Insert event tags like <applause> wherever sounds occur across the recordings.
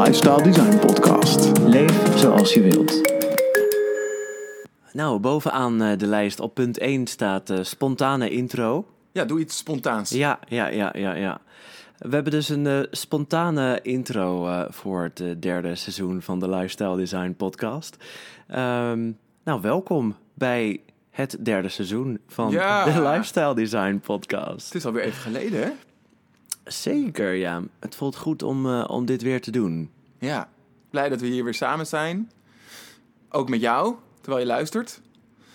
Lifestyle Design Podcast. Leef zoals je wilt. Nou, bovenaan eh, de lijst op punt 1 staat eh, spontane intro. Ja, doe iets spontaans. Ja, ja, ja, ja, ja. We hebben dus een eh, spontane intro eh, voor het derde seizoen van de Lifestyle Design Podcast. Ehm, nou, welkom bij het derde seizoen van Ja. de Lifestyle Design Podcast. Het is alweer even geleden, hè? Zeker, ja. Het voelt goed om, eh, om dit weer te doen. Ja. Blij dat we hier weer samen zijn. Ook met jou, terwijl je luistert.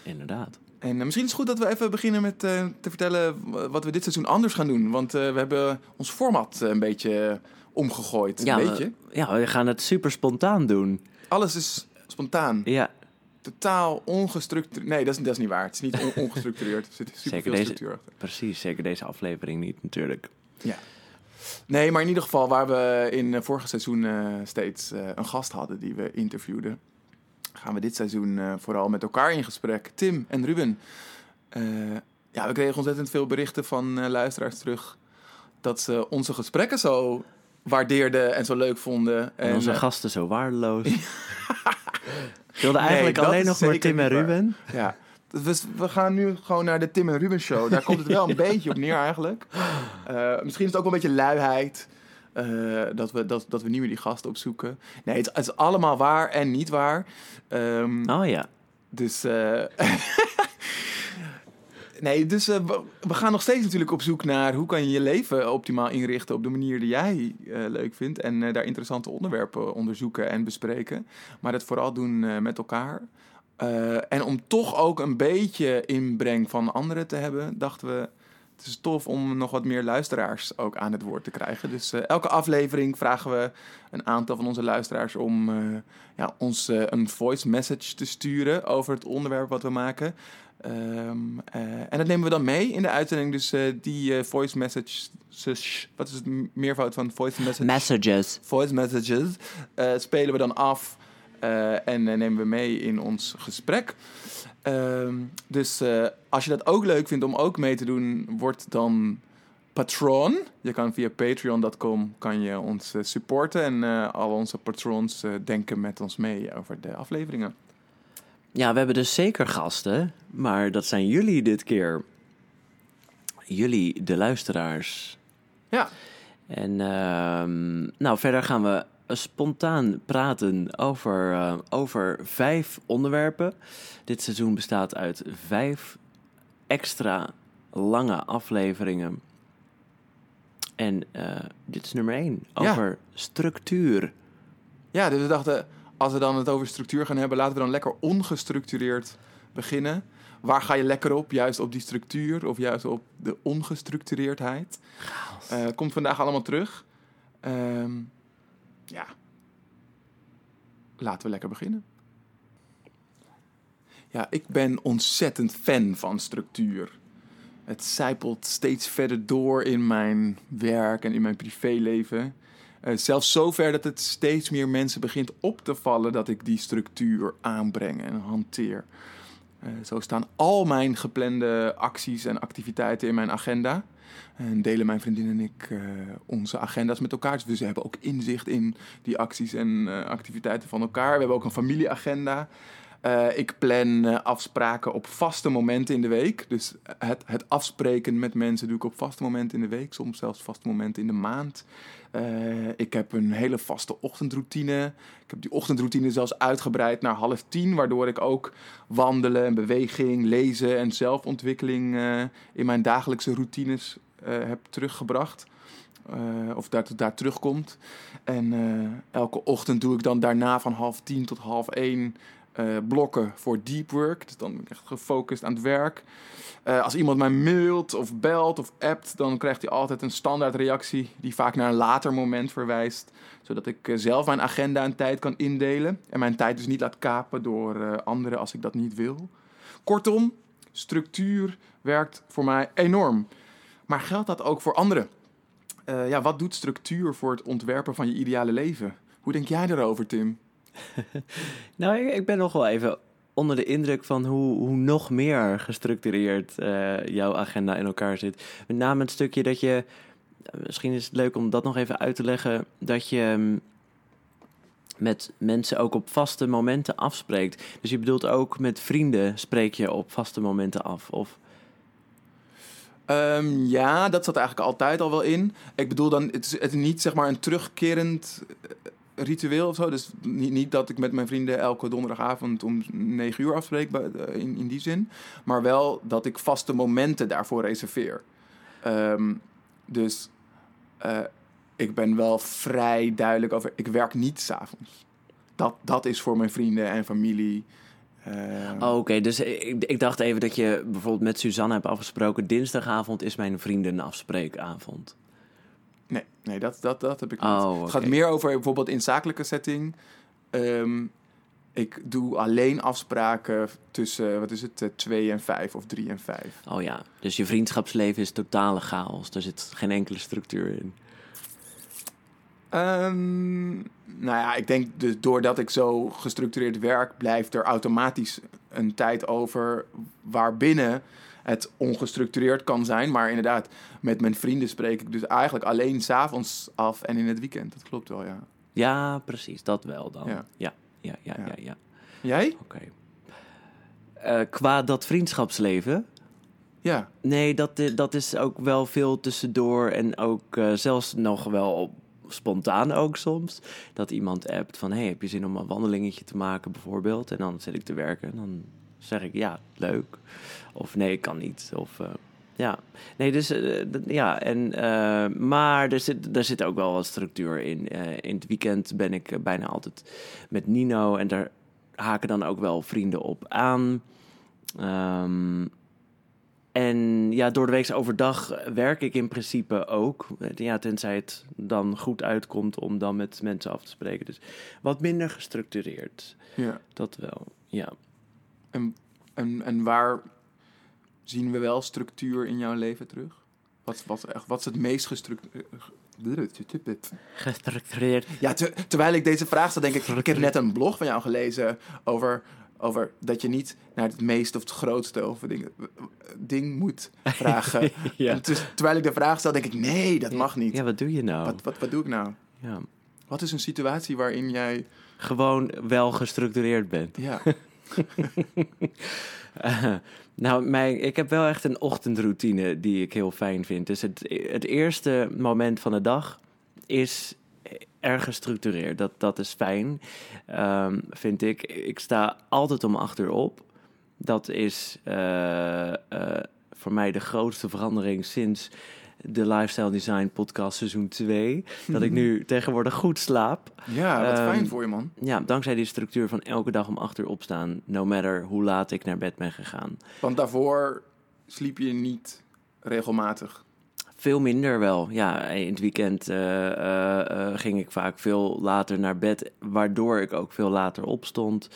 Inderdaad. En eh, misschien is het goed dat we even beginnen met eh, te vertellen wat we dit seizoen anders gaan doen. Want we hebben ons format een beetje omgegooid, Ja, weet je? we- ja, we gaan het super spontaan doen. Alles is spontaan. Ja, Totaal ongestructureerd. Nee, dat is, dat is niet waar. Het is niet on- ongestructureerd. Er zit super <laughs> Zeker veel deze- structuur achter. precies. Zeker deze aflevering niet, natuurlijk. Ja. Nee, maar in ieder geval waar we in het vorige seizoen eh, steeds eh, een gast hadden die we interviewden, gaan we dit seizoen eh, vooral met elkaar in gesprek. Tim en Ruben. Eh, ja, we kregen ontzettend veel berichten van eh, luisteraars terug dat ze onze gesprekken zo waardeerden en zo leuk vonden. En onze eh, gasten zo waardeloos. <laughs> Ik wilde eigenlijk alleen nog maar zeker Tim en. Ruben. Ja. Dus we gaan nu gewoon naar de Tim en Ruben show. Daar komt het wel een <laughs> beetje op neer eigenlijk. Eh, misschien is het ook wel een beetje luiheid. eh, dat, we, dat, dat we niet meer die gasten opzoeken. Nee, het, het is allemaal waar en niet waar. Ehm, Oh ja. Dus, eh, <laughs> nee, dus we, we gaan nog steeds natuurlijk op zoek naar hoe kan je je leven optimaal inrichten op de manier die jij leuk vindt. En daar interessante onderwerpen onderzoeken en bespreken. Maar dat vooral doen met elkaar. Eh, en om toch ook een beetje inbreng van anderen te hebben, dachten we. Het is tof om nog wat meer luisteraars ook aan het woord te krijgen. Dus eh, elke aflevering vragen we een aantal van onze luisteraars om eh, ja, ons een voice message te sturen over het onderwerp wat we maken. Ehm, eh, en dat nemen we dan mee in de uitzending. Dus die voice messages, wat is het meervoud van voice message? Messages. voice messages spelen we dan af en eh, nemen we mee in ons gesprek. Ehm, dus eh, als je dat ook leuk vindt om ook mee te doen, word dan patron. Je kan via patreon.com kan je ons eh, supporten en eh, al onze patrons eh, denken met ons mee over de afleveringen. Ja, we hebben dus zeker gasten, maar dat zijn jullie dit keer. Jullie, de luisteraars. Ja, En ehm, nou, verder gaan we spontaan praten over, eh, over vijf onderwerpen. Dit seizoen bestaat uit vijf extra lange afleveringen. En eh, dit is nummer één, Ja. over structuur. ja dus we dachten, als we dan het over structuur gaan hebben, laten we dan lekker ongestructureerd beginnen. Waar ga je lekker op? Juist op die structuur of juist op de ongestructureerdheid? Eh, komt vandaag allemaal terug. Ehm, ja. Laten we lekker beginnen. Ja, ik ben ontzettend fan van structuur. Het zijpelt steeds verder door in mijn werk en in mijn privéleven. Eh, zelfs zover dat het steeds meer mensen begint op te vallen dat ik die structuur aanbreng en hanteer. Eh, zo staan al mijn geplande acties en activiteiten in mijn agenda. En delen mijn vriendin en ik eh, onze agenda's met elkaar. Dus we hebben ook inzicht in die acties en eh, activiteiten van elkaar. We hebben ook een familieagenda. Eh, ik plan afspraken op vaste momenten in de week. Dus het, het afspreken met mensen doe ik op vaste momenten in de week. Soms zelfs vaste momenten in de maand. Eh, ik heb een hele vaste ochtendroutine. Ik heb die ochtendroutine zelfs uitgebreid naar half tien. Waardoor ik ook wandelen en beweging, lezen en zelfontwikkeling eh, in mijn dagelijkse routines eh, heb teruggebracht. Of daar, daar terugkomt. En elke ochtend doe ik dan daarna van half tien tot half één eh, blokken voor deep work. Dus dan ben ik echt gefocust aan het werk. Eh, als iemand mij mailt of belt of appt, dan krijgt hij altijd een standaard reactie die vaak naar een later moment verwijst. Zodat ik eh, zelf mijn agenda en tijd kan indelen. En mijn tijd dus niet laat kapen door anderen als ik dat niet wil. Kortom, structuur werkt voor mij enorm. Maar geldt dat ook voor anderen? Ja, wat doet structuur voor het ontwerpen van je ideale leven? Hoe denk jij erover, Tim? <laughs> Nou, ik, ben nog wel even onder de indruk van hoe, hoe nog meer gestructureerd eh, jouw agenda in elkaar zit. Met name het stukje dat je. Misschien is het leuk om dat nog even uit te leggen. Dat je. mm, met mensen ook op vaste momenten afspreekt. Dus je bedoelt ook met vrienden spreek je op vaste momenten af? Of... Ehm, ja, dat zat eigenlijk altijd al wel in. Ik bedoel dan, het is, het niet zeg maar een terugkerend eh, ritueel of zo. Dus niet, niet dat ik met mijn vrienden elke donderdagavond om 9 uur afspreek eh, in, in die zin. Maar wel dat ik vaste momenten daarvoor reserveer. Ehm, dus eh, ik ben wel vrij duidelijk over. Ik werk niet s'avonds. Dat, dat is voor mijn vrienden en familie. Ehm, Oh, Oké, dus ik, ik dacht even dat je bijvoorbeeld met Suzanne hebt afgesproken... dinsdagavond is mijn vriendenafspreekavond. Nee, nee dat, dat, dat heb ik niet. Oh, Het gaat meer over bijvoorbeeld in zakelijke setting. Ehm, ik doe alleen afspraken tussen, wat is het, eh, twee en vijf of drie en vijf. Oh ja, dus je vriendschapsleven is totale chaos. Er zit geen enkele structuur in. Ehm, nou ja, ik denk dus doordat ik zo gestructureerd werk, blijft er automatisch een tijd over waarbinnen het ongestructureerd kan zijn. Maar inderdaad, met mijn vrienden spreek ik dus eigenlijk alleen s'avonds af en in het weekend. Dat klopt wel, ja. Ja, precies, dat wel dan. Ja. Ja, ja, ja, ja, Ja. ja. Jij? Oké. Eh, qua dat vriendschapsleven... Ja. Nee, dat, i- dat is ook wel veel tussendoor en ook eh, zelfs nog wel op- spontaan ook soms. Dat iemand appt van, hey, heb je zin om een wandelingetje te maken bijvoorbeeld? En dan zit ik te werken en dan zeg ik, ja, leuk. Of nee, ik kan niet. Of eh, ja, nee, dus eh, ja, en, eh, maar er zit, er zit ook wel wat structuur in. In het weekend ben ik bijna altijd met Nino en daar haken dan ook wel vrienden op aan. Ehm, en ja, door de week overdag werk ik in principe ook. Ja, tenzij het dan goed uitkomt om dan met mensen af te spreken. Dus wat minder gestructureerd. ja. Dat wel, ja. En, en, en waar zien we wel structuur in jouw leven terug? Wat, wat, wat is het meest gestructureerd? Gestructureerd. Ja, te- terwijl ik deze vraag stel, denk ik... Ik heb net een blog van jou gelezen over, over dat je niet naar het meest of het grootste of ding, ding moet <laughs> vragen. Ja. Terwijl ik de vraag stel, denk ik... Nee, dat mag niet. Ja, wat doe je nou? Wat, wat, wat doe ik nou? Ja. Wat is een situatie waarin jij... Gewoon wel gestructureerd bent. Ja, <laughs> <laughs> Nou, mijn, ik heb wel echt een ochtendroutine die ik heel fijn vind. Dus het, het eerste moment van de dag is erg gestructureerd. Dat, dat is fijn, ehm, vind ik. Ik sta altijd om acht uur op. Dat is eh, eh, voor mij de grootste verandering sinds de Lifestyle Design podcast seizoen 2. Dat ik nu <laughs> tegenwoordig goed slaap. ja wat Ehm, fijn voor je, man. Ja, dankzij die structuur van elke dag om acht uur opstaan. No matter hoe laat ik naar bed ben gegaan. Want daarvoor sliep je niet regelmatig. Veel minder wel. Ja, in het weekend eh, eh, eh, ging ik vaak veel later naar bed, waardoor ik ook veel later opstond.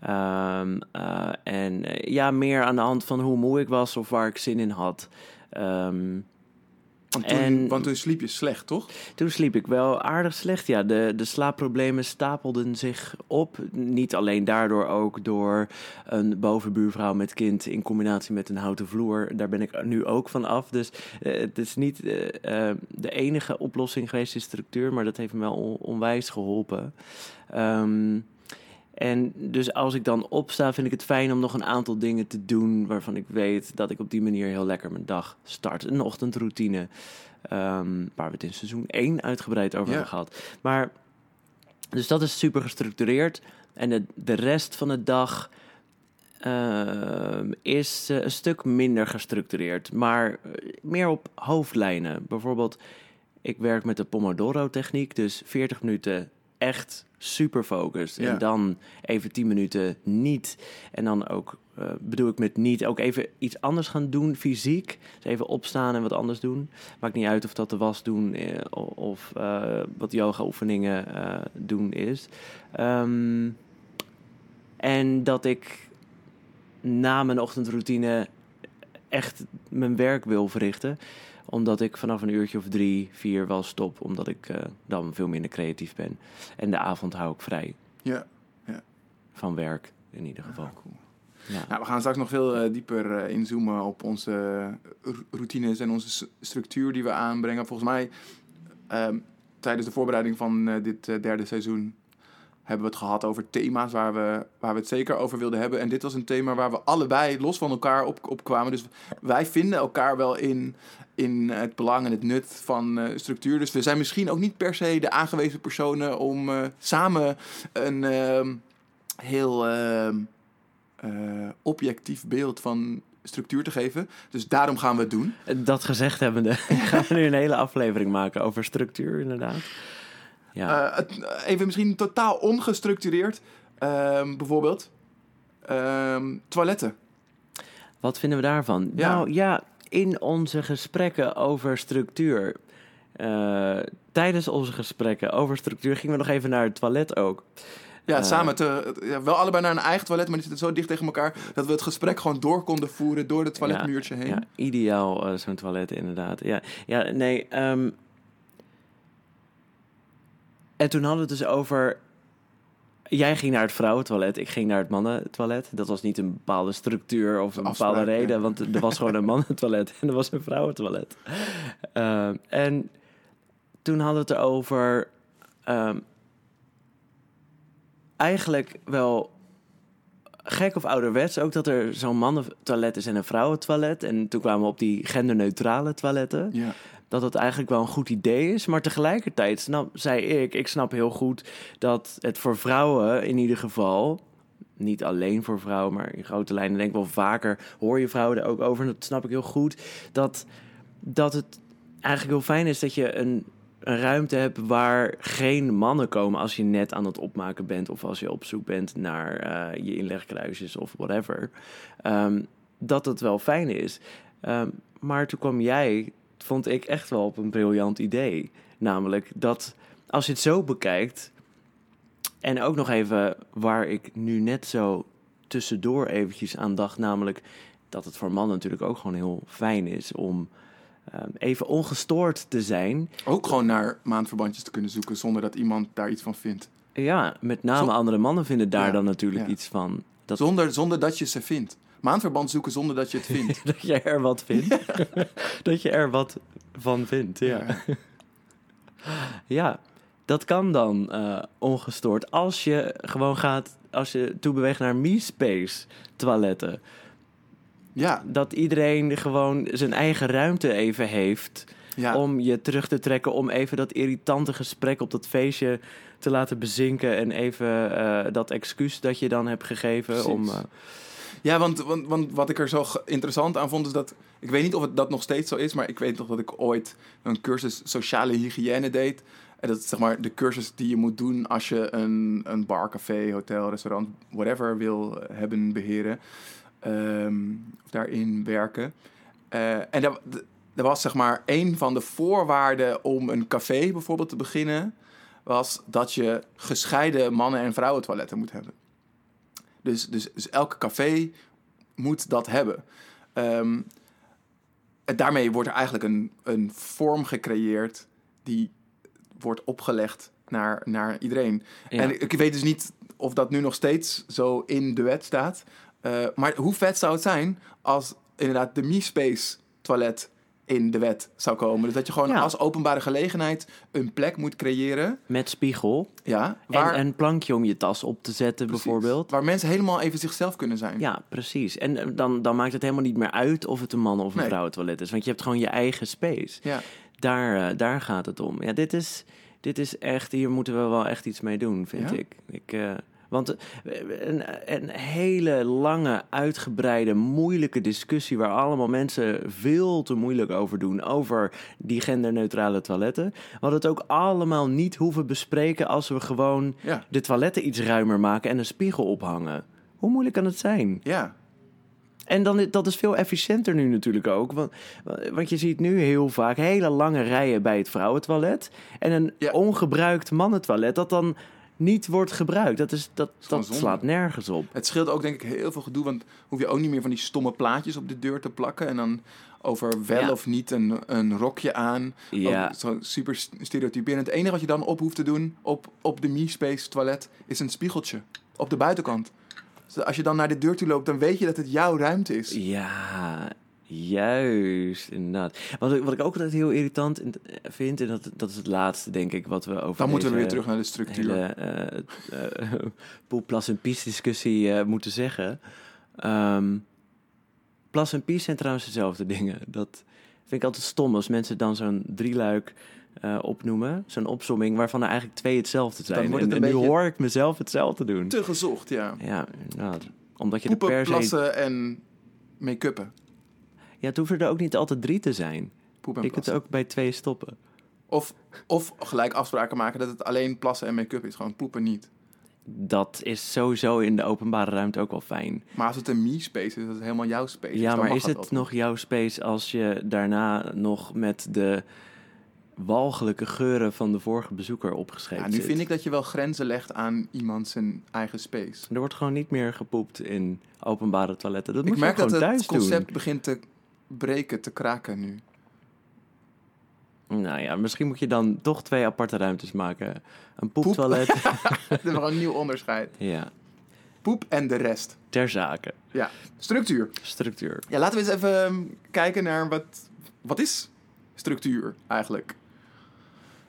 Ehm, eh, en ja, meer aan de hand van hoe moe ik was of waar ik zin in had. Ehm, Want toen, En- want toen sliep je slecht, toch? Toen sliep ik wel aardig slecht. Ja, de, de slaapproblemen stapelden zich op. Niet alleen daardoor ook door een bovenbuurvrouw met kind in combinatie met een houten vloer. Daar ben ik nu ook van af. Dus eh, het is niet eh, eh, de enige oplossing geweest in structuur, maar dat heeft me wel on- onwijs geholpen. Ehm, en dus als ik dan opsta, vind ik het fijn om nog een aantal dingen te doen waarvan ik weet dat ik op die manier heel lekker mijn dag start. Een ochtendroutine. Ehm, waar we het in seizoen 1 uitgebreid over Ja. hebben gehad. Maar, dus dat is super gestructureerd. En de, de rest van de dag ehm, is eh, een stuk minder gestructureerd. Maar eh, meer op hoofdlijnen. Bijvoorbeeld, ik werk met de Pomodoro-techniek. Dus 40 minuten echt super focused. Ja. En dan even 10 minuten niet. En dan ook, eh, bedoel ik met niet, ook even iets anders gaan doen fysiek. Dus even opstaan en wat anders doen. Maakt niet uit of dat de was doen eh, of eh, wat yoga oefeningen eh, doen is. Ehm, en dat ik na mijn ochtendroutine echt mijn werk wil verrichten. Omdat ik vanaf een uurtje of drie, vier wel stop. Omdat ik eh, dan veel minder creatief ben. En de avond hou ik vrij Ja. van werk in ieder geval. cool. Ja. Nou, we gaan straks nog veel eh, dieper eh, inzoomen op onze routines en onze structuur die we aanbrengen. Volgens mij, ehm, tijdens de voorbereiding van dit derde seizoen, hebben we het gehad over thema's waar we, waar we het zeker over wilden hebben. En dit was een thema waar we allebei los van elkaar op, op kwamen. Dus wij vinden elkaar wel in, in het belang en het nut van eh, structuur. Dus we zijn misschien ook niet per se de aangewezen personen om eh, samen een ehm, heel ehm, eh, objectief beeld van structuur te geven. Dus daarom gaan we het doen. Dat gezegd hebbende, <laughs> gaan we nu een hele aflevering maken over structuur, inderdaad. Ja, Eh, het, even misschien totaal ongestructureerd. Ehm, bijvoorbeeld ehm, toiletten. wat vinden we daarvan? ja. Nou ja, in onze gesprekken over structuur. eh, tijdens onze gesprekken over structuur gingen we nog even naar het toilet ook. Ja, Eh. samen. Te, ja, wel allebei naar een eigen toilet, maar die zitten zo dicht tegen elkaar... dat we het gesprek gewoon door konden voeren door het toiletmuurtje heen. Ja, ideaal eh, zo'n toilet inderdaad. Ja, ja nee. ehm, en toen hadden we het dus over... Jij ging naar het vrouwentoilet, ik ging naar het mannentoilet. Dat was niet een bepaalde structuur of een Afspraak, bepaalde ja. reden, want er was gewoon een <laughs> mannentoilet en er was een vrouwentoilet. Ehm, en toen hadden we het erover... ehm, eigenlijk wel gek of ouderwets ook dat er zo'n mannentoilet is en een vrouwentoilet. En toen kwamen we op die genderneutrale toiletten. Ja. Dat het eigenlijk wel een goed idee is. Maar tegelijkertijd snap, zei ik, ik snap heel goed dat het voor vrouwen in ieder geval... Niet alleen voor vrouwen, maar in grote lijnen denk ik wel vaker... hoor je vrouwen er ook over, en dat snap ik heel goed... dat, dat het eigenlijk heel fijn is dat je een, een ruimte hebt... waar geen mannen komen als je net aan het opmaken bent... of als je op zoek bent naar eh, je inlegkruisjes of whatever. Ehm, dat het wel fijn is. Ehm, maar toen kwam jij, vond ik echt wel op een briljant idee. Namelijk dat als je het zo bekijkt... en ook nog even waar ik nu net zo tussendoor eventjes aan dacht... namelijk dat het voor mannen natuurlijk ook gewoon heel fijn is... om ehm, even ongestoord te zijn. Ook gewoon naar maandverbandjes te kunnen zoeken zonder dat iemand daar iets van vindt. Ja, met name andere mannen vinden daar Ja, dan natuurlijk ja. iets van. Dat, Zonder, zonder dat je ze vindt. Maandverband zoeken zonder dat je het <laughs> vindt. dat je er wat vindt. <laughs> dat je er wat van vindt, ja. Ja. Dat kan dan eh, ongestoord. Als je gewoon gaat, als je toebeweegt naar MeSpace toiletten. Ja, Dat iedereen gewoon zijn eigen ruimte even heeft ja. om je terug te trekken. Om even dat irritante gesprek op dat feestje te laten bezinken. En even eh, dat excuus dat je dan hebt gegeven. Precies. Om, Ja, want, want, want wat ik er zo interessant aan vond is dat... Ik weet niet of het dat nog steeds zo is, maar ik weet nog dat ik ooit een cursus sociale hygiëne deed. En dat is zeg maar de cursus die je moet doen als je een, een bar, café, hotel, restaurant, whatever wil hebben, beheren. Ehm, of daarin werken. Eh, en dat, dat was zeg maar een van de voorwaarden om een café bijvoorbeeld te beginnen... was dat je gescheiden mannen- en vrouwentoiletten moet hebben. Dus, dus, dus elk café moet dat hebben. Ehm, en daarmee wordt er eigenlijk een, een vorm gecreëerd die wordt opgelegd naar, naar iedereen. Ja. En ik weet dus niet of dat nu nog steeds zo in de wet staat. Eh, maar hoe vet zou het zijn als inderdaad de MeSpace toilet in de wet zou komen. Dus dat je gewoon Ja. als openbare gelegenheid een plek moet creëren. met spiegel. Ja, waar, En een plankje om je tas op te zetten, precies, bijvoorbeeld. Waar mensen helemaal even zichzelf kunnen zijn. Ja, precies. En eh, dan, dan maakt het helemaal niet meer uit of het een man of een Nee. vrouwentoilet is. Want je hebt gewoon je eigen space. Ja. Daar, eh, daar gaat het om. Ja, dit is, dit is echt... Hier moeten we wel echt iets mee doen, vind Ja? ik. ik eh, want eh, een, een hele lange, uitgebreide, moeilijke discussie... waar allemaal mensen veel te moeilijk over doen... over die genderneutrale toiletten. We hadden het ook allemaal niet hoeven bespreken... als we gewoon Ja. de toiletten iets ruimer maken en een spiegel ophangen. Hoe moeilijk kan het zijn? Ja. En dan, dat is veel efficiënter nu natuurlijk ook. Want, want je ziet nu heel vaak hele lange rijen bij het vrouwentoilet. En een Ja. ongebruikt mannentoilet dat dan niet wordt gebruikt. Dat, is, dat, slaat nergens op. Het scheelt ook denk ik heel veel gedoe, want hoef je ook niet meer van die stomme plaatjes op de deur te plakken en dan over wel Ja. of niet een, een rokje aan. Ja. Zo super stereotyperend. Het enige wat je dan op hoeft te doen op, op de MeSpace toilet is een spiegeltje op de buitenkant. Dus als je dan naar de deur toe loopt, dan weet je dat het jouw ruimte is. Ja, Juist, inderdaad. Wat ik, wat ik ook altijd heel irritant in- vind, en dat, dat is het laatste, denk ik, wat we over Dan moeten we weer terug naar de structuur. hele eh eh, <laughs> poel, plas en pies discussie eh, moeten zeggen. Ehm, plas en pies zijn trouwens dezelfde <laughs> dingen. Dat vind ik altijd stom als mensen dan zo'n drieluik eh, opnoemen. Zo'n opsomming waarvan er eigenlijk twee hetzelfde zijn. wordt het en nu hoor ik mezelf hetzelfde doen. Te gezocht, ja. Ja, inderdaad. Omdat je Poepen, per se... plassen en make-uppen. Ja, het hoeven er ook niet altijd drie te zijn. Poep en kunt plassen. ook bij twee stoppen. Of, of gelijk afspraken maken dat het alleen plassen en make-up is. Gewoon poepen niet. Dat is sowieso in de openbare ruimte ook wel fijn. Maar als het een me-space is, dat het helemaal jouw space. is, Ja, maar is het nog jouw space als je daarna nog met de walgelijke geuren van de vorige bezoeker opgeschreven Ja, nu zit? vind ik dat je wel grenzen legt aan iemand zijn eigen space. Er wordt gewoon niet meer gepoept in openbare toiletten. Dat Ik moet merk je ook dat gewoon het concept begint te breken, te kraken nu. Nou ja, misschien moet je dan toch twee aparte ruimtes maken. Een poeptoilet. <laughs> Dat is een nieuw onderscheid. ja, Poep en de rest. ter zake. Ja, structuur. Structuur. Ja, laten we eens even ehm, kijken naar wat, wat is structuur eigenlijk.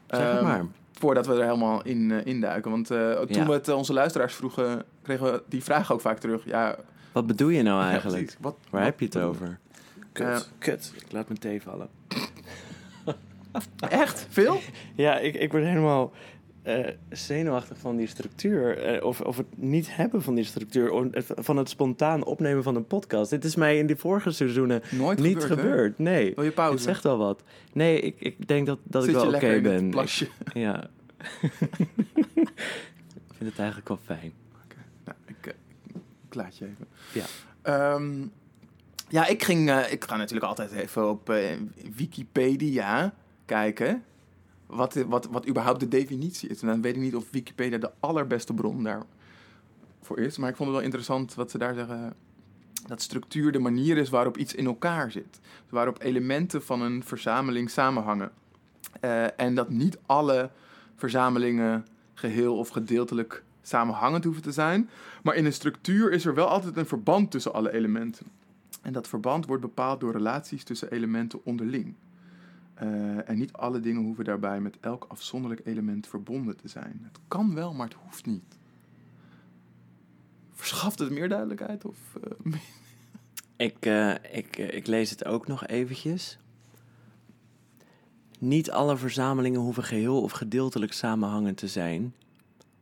Zeg het Ehm, maar. Voordat we er helemaal in uh, induiken. Want uh, toen Ja. we het uh, onze luisteraars vroegen, kregen we die vraag ook vaak terug. Ja, Wat bedoel je nou eigenlijk? wat, Waar wat heb je het over? Eh, Kut. Ik laat mijn thee vallen. <laughs> Echt? Veel? Ja, ik, ik word helemaal eh, zenuwachtig van die structuur. eh, of, of het niet hebben van die structuur. of van het spontaan opnemen van een podcast. Dit is mij in die vorige seizoenen Nooit niet gebeurd. Nee. Wil je pauze? Het zegt wel wat. Nee, ik, ik denk dat, dat Zit ik wel oké het ben. plasje? Ik- <laughs> ja. ik vind het eigenlijk wel fijn. Nou, ik, eh, ik laat je even. Ja. Ehm, ja, ik ging. eh, ik ga natuurlijk altijd even op eh, Wikipedia kijken. Wat, wat, wat überhaupt de definitie is. En dan weet ik niet of Wikipedia de allerbeste bron daarvoor is. Maar ik vond het wel interessant wat ze daar zeggen. Dat structuur de manier is waarop iets in elkaar zit. Waarop elementen van een verzameling samenhangen. Eh, en dat niet alle verzamelingen geheel of gedeeltelijk samenhangend hoeven te zijn. Maar in een structuur is er wel altijd een verband tussen alle elementen. En dat verband wordt bepaald door relaties tussen elementen onderling. Eh, en niet alle dingen hoeven daarbij met elk afzonderlijk element verbonden te zijn. Het kan wel, maar het hoeft niet. Verschaft het meer duidelijkheid? Of, eh, <laughs> Ik, eh, ik, ik lees het ook nog eventjes. Niet alle verzamelingen hoeven geheel of gedeeltelijk samenhangend te zijn.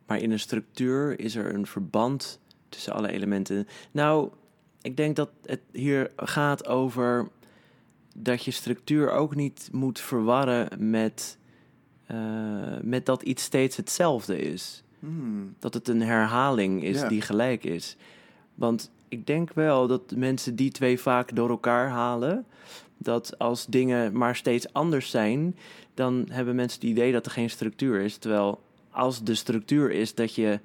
Maar in een structuur is er een verband tussen alle elementen. Nou, ik denk dat het hier gaat over dat je structuur ook niet moet verwarren met, eh, met dat iets steeds hetzelfde is hmm, dat het een herhaling is Ja. die gelijk is. Want ik denk wel dat mensen die twee vaak door elkaar halen. Dat als dingen maar steeds anders zijn, dan hebben mensen het idee dat er geen structuur is. Terwijl als de structuur is dat je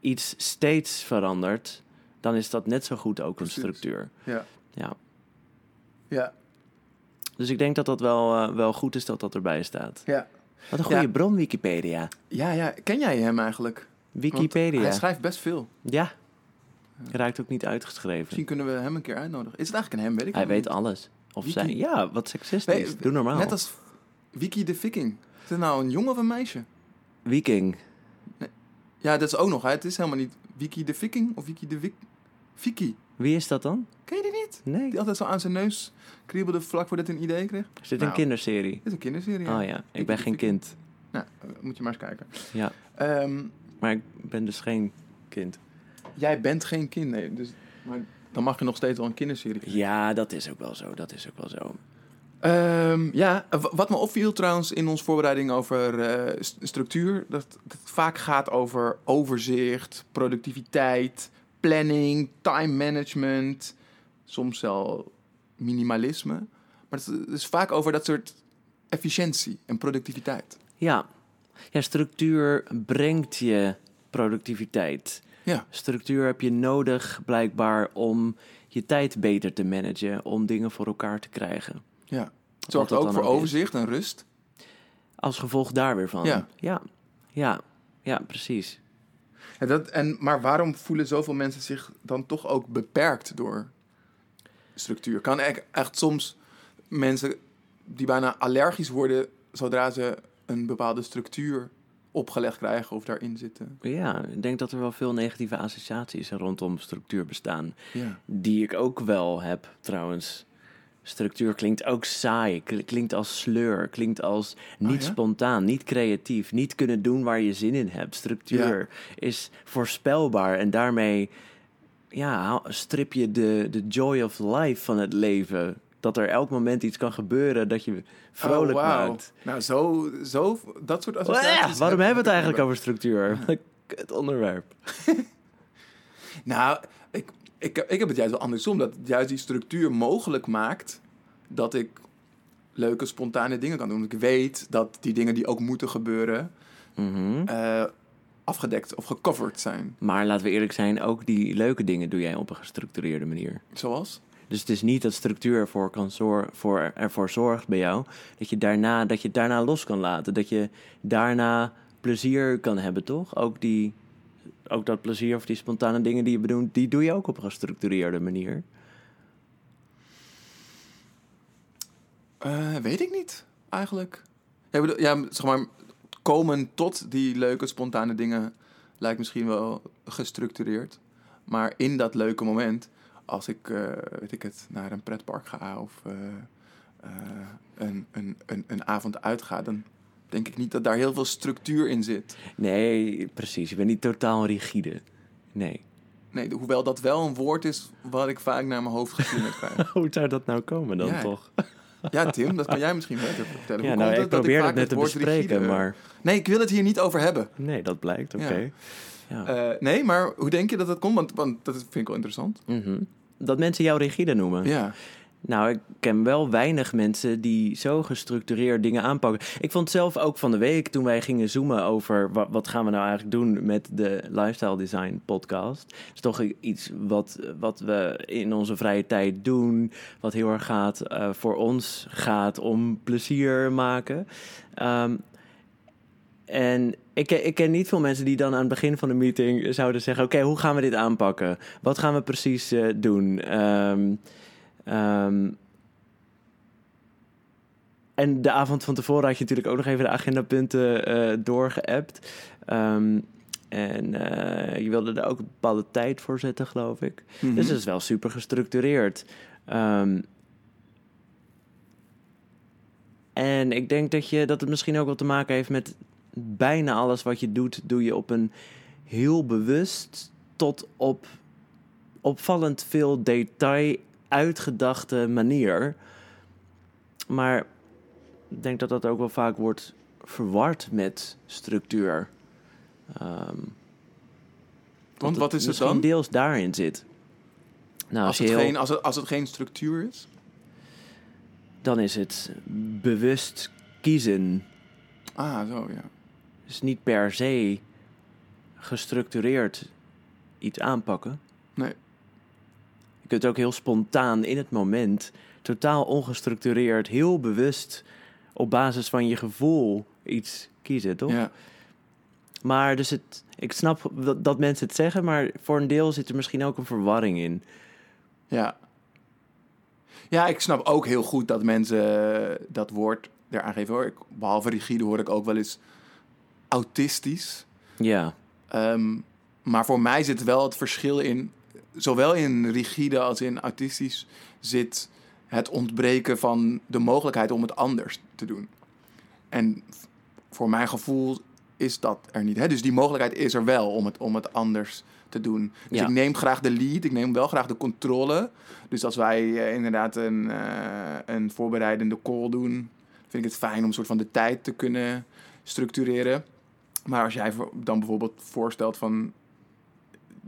iets steeds verandert, dan is dat net zo goed ook Precies. een structuur. ja. Ja. Ja, Dus ik denk dat dat wel, eh, wel goed is dat dat erbij staat. ja. Wat een goede Ja. bron, Wikipedia. Ja, ja. Ken jij hem eigenlijk? Want Wikipedia. Hij schrijft best veel. Ja. Raakt ook niet uitgeschreven. Misschien kunnen we hem een keer uitnodigen. Is het eigenlijk een hem? Weet ik Hij weet niet. alles. Of Wiki- zij. Ja, wat seksistisch. Doe normaal. Net als Wiki de Viking. Is het nou een jongen of een meisje? Viking. Ja, dat is ook nog. Hè. Het is helemaal niet Wiki de Viking of Wiki de Wik... Viki. Wie is dat dan? Ken je die niet? Nee. Die altijd zo aan zijn neus kriebelde vlak voordat hij een idee kreeg. Is dit Nou. een kinderserie? Dit is een kinderserie. Oh ja, ik ben geen kind. Nou, eh, moet je maar eens kijken. Ja, Ehm, maar ik ben dus geen kind. jij bent geen kind, nee. Dus, maar dan mag je nog steeds wel een kinderserie kijken. Ja, dat is ook wel zo. Dat is ook wel zo. Ehm, ja, wat me opviel trouwens in onze voorbereiding over eh, st- structuur, dat, dat het vaak gaat over overzicht, productiviteit, planning, time management, soms wel minimalisme. Maar het is- vaak over dat soort efficiëntie en productiviteit. Ja. Ja, structuur brengt je productiviteit. Ja, Structuur heb je nodig, blijkbaar, om je tijd beter te managen. Om dingen voor elkaar te krijgen. ja. Het zorgt ook voor is. overzicht en rust. Als gevolg daar weer van. Ja. Ja, ja, ja precies. En dat, en, maar waarom voelen zoveel mensen zich dan toch ook beperkt door structuur. Kan e- echt soms mensen die bijna allergisch worden zodra ze een bepaalde structuur opgelegd krijgen of daarin zitten. Ja, ik denk dat er wel veel negatieve associaties rondom structuur bestaan. Ja. Die ik ook wel heb, trouwens. Structuur klinkt ook saai, kl- klinkt als sleur, klinkt als niet Oh, ja? spontaan, niet creatief, niet kunnen doen waar je zin in hebt. Structuur is voorspelbaar en daarmee ja, strip je de, de joy of life van het leven. Dat er elk moment iets kan gebeuren dat je vrolijk Oh, maakt. Nou, zo, zo, dat soort Ja, associaties. waarom heb- hebben we het eigenlijk over structuur? <laughs> Het onderwerp. Nou, ik, ik, heb het juist wel andersom. Dat juist die structuur mogelijk maakt dat ik leuke, spontane dingen kan doen. Ik weet dat die dingen die ook moeten gebeuren, Mhm. eh, afgedekt of gecoverd zijn. Maar laten we eerlijk zijn, ook die leuke dingen doe jij op een gestructureerde manier. Zoals? Dus het is niet dat structuur ervoor, kan zor voor, ervoor zorgt bij jou dat je, daarna, dat je daarna los kan laten. Dat je daarna plezier kan hebben, toch? Ook, die, ook dat plezier of die spontane dingen die je bedoelt, die doe je ook op een gestructureerde manier. Eh, weet ik niet, eigenlijk. Ja, zeg maar, komen tot die leuke, spontane dingen lijkt misschien wel gestructureerd. Maar in dat leuke moment, als ik, eh, weet ik het, naar een pretpark ga of eh, een, een, een, een avond uitga, dan denk ik niet dat daar heel veel structuur in zit. Nee, precies. Je bent niet totaal rigide. Nee. Nee, hoewel dat wel een woord is wat ik vaak naar mijn hoofd geslingerd krijg. <laughs> Hoe zou dat nou komen dan Ja, toch? Ja, Tim, dat kan jij misschien beter vertellen. Ja, Hoe nou, komt ik dat probeer het net te bespreken, rigide- maar Nee, ik wil het hier niet over hebben. nee, dat blijkt. Oké. Ja. Ja. Eh, nee, maar hoe denk je dat dat komt? Want, want dat vind ik wel interessant. Mhm. Dat mensen jou rigide noemen. Ja. Nou, ik ken wel weinig mensen die zo gestructureerd dingen aanpakken. Ik vond zelf ook van de week toen wij gingen zoomen over wa- wat gaan we nou eigenlijk doen met de Lifestyle Design podcast. Het is toch iets wat, wat we in onze vrije tijd doen, wat heel erg gaat eh, voor ons gaat om plezier maken. Ehm, en ik, ik ken niet veel mensen die dan aan het begin van de meeting zouden zeggen: Oké, hoe gaan we dit aanpakken? Wat gaan we precies eh, doen? Ehm, ehm, en de avond van tevoren had je natuurlijk ook nog even de agendapunten eh doorgeappt. Ehm, en eh, je wilde er ook een bepaalde tijd voor zetten, geloof ik. Mhm. Dus het is wel super gestructureerd. Ehm, en ik denk dat, je, dat het misschien ook wel te maken heeft met bijna alles wat je doet, doe je op een heel bewust tot op opvallend veel detail uitgedachte manier. Maar ik denk dat dat ook wel vaak wordt verward met structuur. Ehm, Want wat is het dan? deels daarin zit. Nou, Als als het, heel- geen, als, het, als het geen structuur is? dan is het bewust kiezen. Ah, zo, ja. Dus niet per se gestructureerd iets aanpakken. Nee. Je kunt ook heel spontaan in het moment, totaal ongestructureerd, heel bewust op basis van je gevoel iets kiezen, toch? Ja. Maar dus het, ik snap dat, dat mensen het zeggen, maar voor een deel zit er misschien ook een verwarring in. Ja. Ja, ik snap ook heel goed dat mensen dat woord eraan geven. Hoor. Ik, behalve rigide hoor ik ook wel eens autistisch. Ja, Ehm, maar voor mij zit wel het verschil in, zowel in rigide als in autistisch, zit het ontbreken van de mogelijkheid om het anders te doen. En voor mijn gevoel is dat er niet. Hè? Dus die mogelijkheid is er wel om het, om het anders te doen. Dus Ja. ik neem graag de lead, ik neem wel graag de controle. Dus als wij eh, inderdaad een, eh, een voorbereidende call doen, vind ik het fijn om een soort van de tijd te kunnen structureren. Maar als jij dan bijvoorbeeld voorstelt van...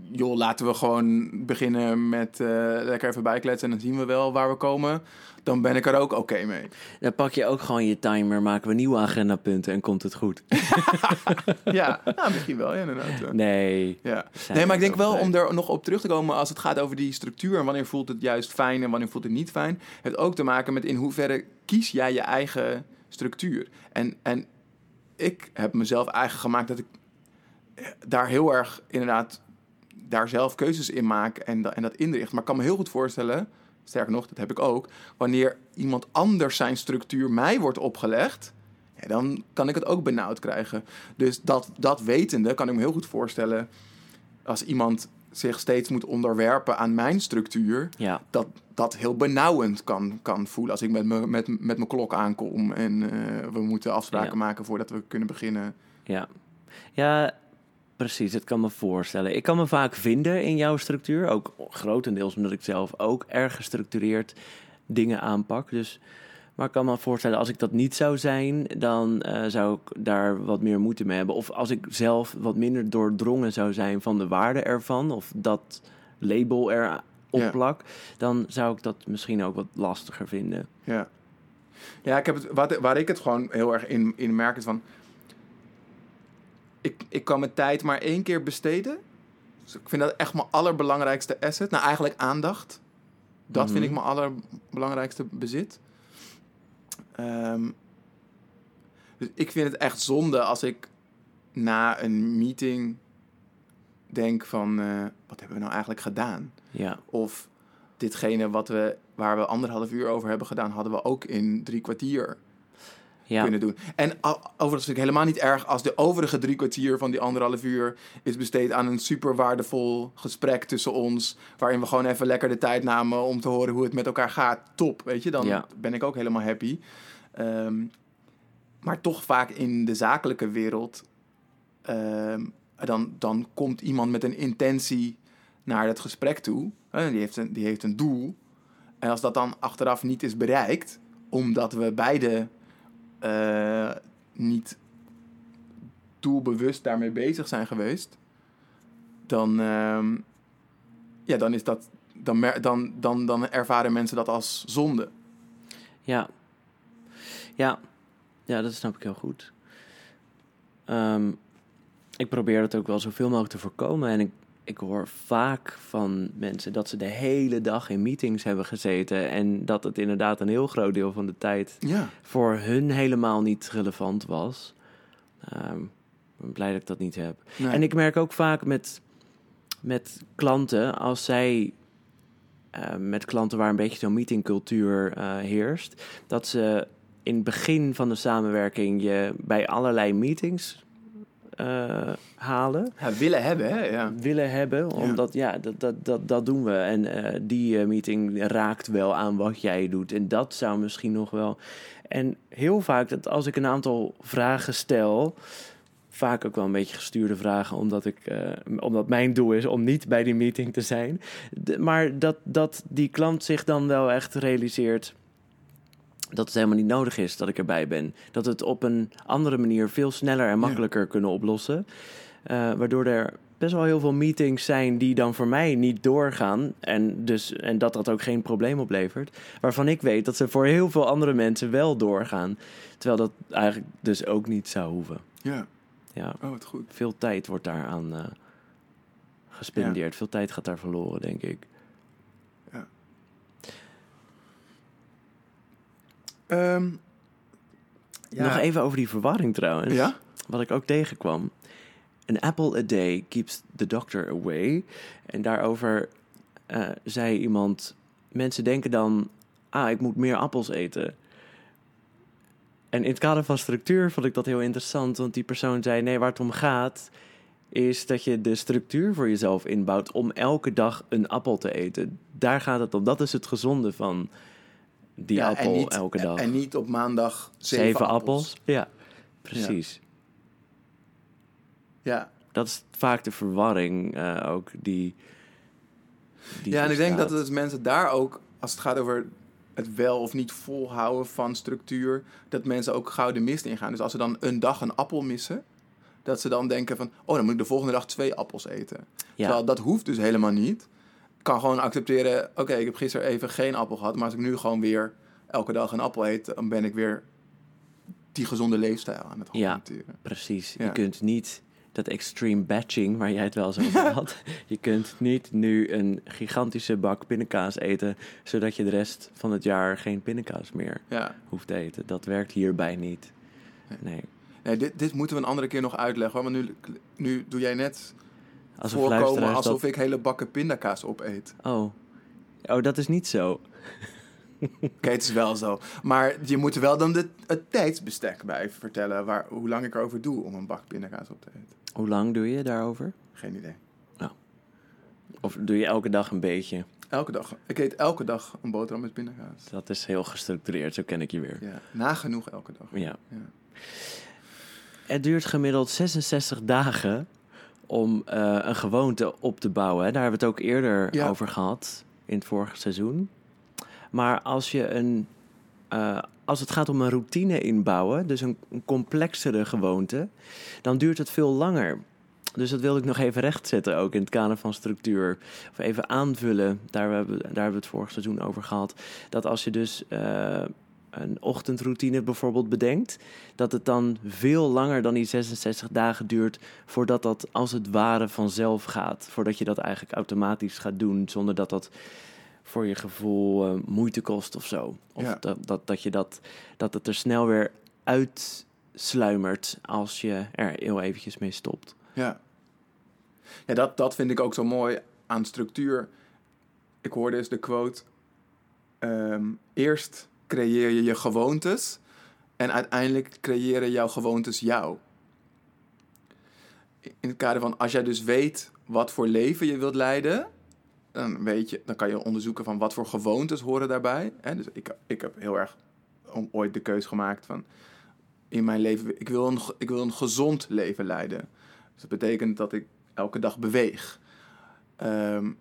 joh, laten we gewoon beginnen met eh, lekker even bijkletsen... en dan zien we wel waar we komen... dan ben ik er ook oké mee. dan pak je ook gewoon je timer, maken we nieuwe agendapunten en komt het goed. <laughs> ja, <laughs> nou, misschien wel, ja, inderdaad. Nee. Ja. Nee, maar ik denk wel om er nog op terug te komen als het gaat over die structuur en wanneer voelt het juist fijn en wanneer voelt het niet fijn, heeft ook te maken met in hoeverre kies jij je eigen structuur. En, en ik heb mezelf eigen gemaakt dat ik daar heel erg inderdaad daar zelf keuzes in maak en, da- en dat inricht. Maar ik kan me heel goed voorstellen sterker nog, dat heb ik ook, wanneer iemand anders zijn structuur mij wordt opgelegd, ja, dan kan ik het ook benauwd krijgen. Dus dat, dat wetende kan ik me heel goed voorstellen als iemand zich steeds moet onderwerpen aan mijn structuur, Ja, dat dat heel benauwend kan, kan voelen als ik met, me, met, met mijn klok aankom en eh, we moeten afspraken Ja. maken voordat we kunnen beginnen. ja. Ja, precies. Het kan me voorstellen. Ik kan me vaak vinden in jouw structuur. Ook grotendeels omdat ik zelf ook erg gestructureerd dingen aanpak. Dus, maar ik kan me voorstellen, als ik dat niet zou zijn, dan eh, zou ik daar wat meer moeite mee hebben. Of als ik zelf wat minder doordrongen zou zijn van de waarde ervan, of dat label erop Ja. plak, dan zou ik dat misschien ook wat lastiger vinden. Ja, ja ik heb het, wat, waar ik het gewoon heel erg in, in merk is van... Ik, ik kan mijn tijd maar één keer besteden. Dus ik vind dat echt mijn allerbelangrijkste asset. Nou, eigenlijk aandacht. Dat vind ik Mhm. mijn allerbelangrijkste bezit. Ehm, dus ik vind het echt zonde als ik na een meeting denk van... eh, wat hebben we nou eigenlijk gedaan? Ja, Of ditgene wat we, waar we anderhalf uur over hebben gedaan, hadden we ook in drie kwartier ja, kunnen doen. En overigens vind ik helemaal niet erg als de overige drie kwartier van die anderhalf uur is besteed aan een super waardevol gesprek tussen ons. Waarin we gewoon even lekker de tijd namen om te horen hoe het met elkaar gaat. Top, weet je, dan Ja. ben ik ook helemaal happy. Ehm, maar toch vaak in de zakelijke wereld, ehm, dan, dan komt iemand met een intentie naar het gesprek toe. Hè, die, heeft een, die heeft een doel. En als dat dan achteraf niet is bereikt, omdat we beide eh, niet doelbewust daarmee bezig zijn geweest, dan, ehm, ja, dan, is dat, dan, dan, dan, dan ervaren mensen dat als zonde. Ja. Ja. Ja, dat snap ik heel goed. Ehm, ik probeer het ook wel zoveel mogelijk te voorkomen. En ik, ik hoor vaak van mensen dat ze de hele dag in meetings hebben gezeten. En dat het inderdaad een heel groot deel van de tijd Ja, voor hun helemaal niet relevant was. Ehm, ik ben blij dat ik dat niet heb. nee. En ik merk ook vaak met, met klanten, als zij eh, met klanten waar een beetje zo'n meetingcultuur eh, heerst, dat ze in het begin van de samenwerking je bij allerlei meetings eh, halen Ja, willen hebben, hè? Ja. willen hebben. Omdat ja, dat, dat, dat, dat doen we. En eh, die eh, meeting raakt wel aan wat jij doet. En dat zou misschien nog wel. En heel vaak, dat als ik een aantal vragen stel. Vaak ook wel een beetje gestuurde vragen, omdat, ik, omdat mijn doel is om niet bij die meeting te zijn. De- maar dat, dat die klant zich dan wel echt realiseert dat het helemaal niet nodig is dat ik erbij ben. Dat het op een andere manier veel sneller en makkelijker kunnen oplossen. Eh, waardoor er best wel heel veel meetings zijn die dan voor mij niet doorgaan. En, dus, en dat dat ook geen probleem oplevert. Waarvan ik weet dat ze voor heel veel andere mensen wel doorgaan. Terwijl dat eigenlijk dus ook niet zou hoeven. ja. Ja, Oh, wat goed. veel tijd wordt daaraan eh gespendeerd. Veel tijd gaat daar verloren, denk ik. Ehm, ja. Nog even over die verwarring trouwens. Ja? Wat ik ook tegenkwam. An apple a day keeps the doctor away. En daarover eh, zei iemand... Mensen denken dan... Ah, ik moet meer appels eten. En in het kader van structuur vond ik dat heel interessant. Want die persoon zei... Nee, waar het om gaat... is dat je de structuur voor jezelf inbouwt... om elke dag een appel te eten. Daar gaat het om. Dat is het gezonde van die Ja, appel niet, elke dag. En niet op maandag zeven, Zeven, appels. appels. Ja, precies. Ja. Dat is vaak de verwarring eh, ook die. die ja, en ik denk dat het mensen daar ook, als het gaat over het wel of niet volhouden van structuur, dat mensen ook gauw de mist ingaan. Dus als ze dan een dag een appel missen, dat ze dan denken van, oh, dan moet ik de volgende dag twee appels eten. Ja, Terwijl dat hoeft dus helemaal niet. Kan gewoon accepteren, oké, ik heb gisteren even geen appel gehad, maar als ik nu gewoon weer elke dag een appel eet, dan ben ik weer die gezonde leefstijl aan het Ja. hanteren. precies. Ja. Je kunt niet dat extreme batching waar jij het wel over had. <laughs> Je kunt niet nu een gigantische bak pindakaas eten, zodat je de rest van het jaar geen pindakaas meer Ja. hoeft te eten. Dat werkt hierbij niet. Nee. Nee, dit, dit moeten we een andere keer nog uitleggen. hoor, Want nu, nu doe jij net Alsof voorkomen alsof dat... ik hele bakken pindakaas opeet. Oh. Oh, dat is niet zo. Oké, het is wel zo. Maar je moet wel dan de, het tijdsbestek bij vertellen. Waar, hoe lang ik erover doe om een bak pindakaas op te eten. Hoe lang doe je daarover? Geen idee. Of doe je elke dag een beetje? Elke dag. Ik eet elke dag een boterham met pindakaas. Dat is heel gestructureerd, zo ken ik je weer. Ja, nagenoeg elke dag. Ja. Ja. Het duurt gemiddeld 66 dagen om eh, een gewoonte op te bouwen. hè. Daar hebben we het ook eerder Ja. over gehad in het vorige seizoen. Maar als je een. eh, als het gaat om een routine inbouwen, dus een, een complexere gewoonte, dan duurt het veel langer. Dus dat wilde ik nog even rechtzetten, ook in het kader van structuur. Of even aanvullen, daar hebben, we- daar hebben we het vorig seizoen over gehad. Dat als je dus eh, een ochtendroutine bijvoorbeeld bedenkt, dat het dan veel langer dan die 66 dagen duurt voordat dat als het ware vanzelf gaat. Voordat je dat eigenlijk automatisch gaat doen zonder dat dat voor je gevoel eh, moeite kost of zo. Of Ja. dat, dat, dat, je dat, dat het er snel weer uitsluimert als je er heel eventjes mee stopt. Ja, ja dat, dat vind ik ook zo mooi aan structuur. Ik hoorde eens de quote: ehm, Eerst creëer je je gewoontes en uiteindelijk creëren jouw gewoontes jou. In het kader van als jij dus weet wat voor leven je wilt leiden, dan, weet je, dan kan je onderzoeken van wat voor gewoontes horen daarbij. Dus ik, ik heb heel erg ooit de keus gemaakt van in mijn leven, ik wil, een, ik wil een gezond leven leiden. Dus dat betekent dat ik elke dag beweeg. Ehm,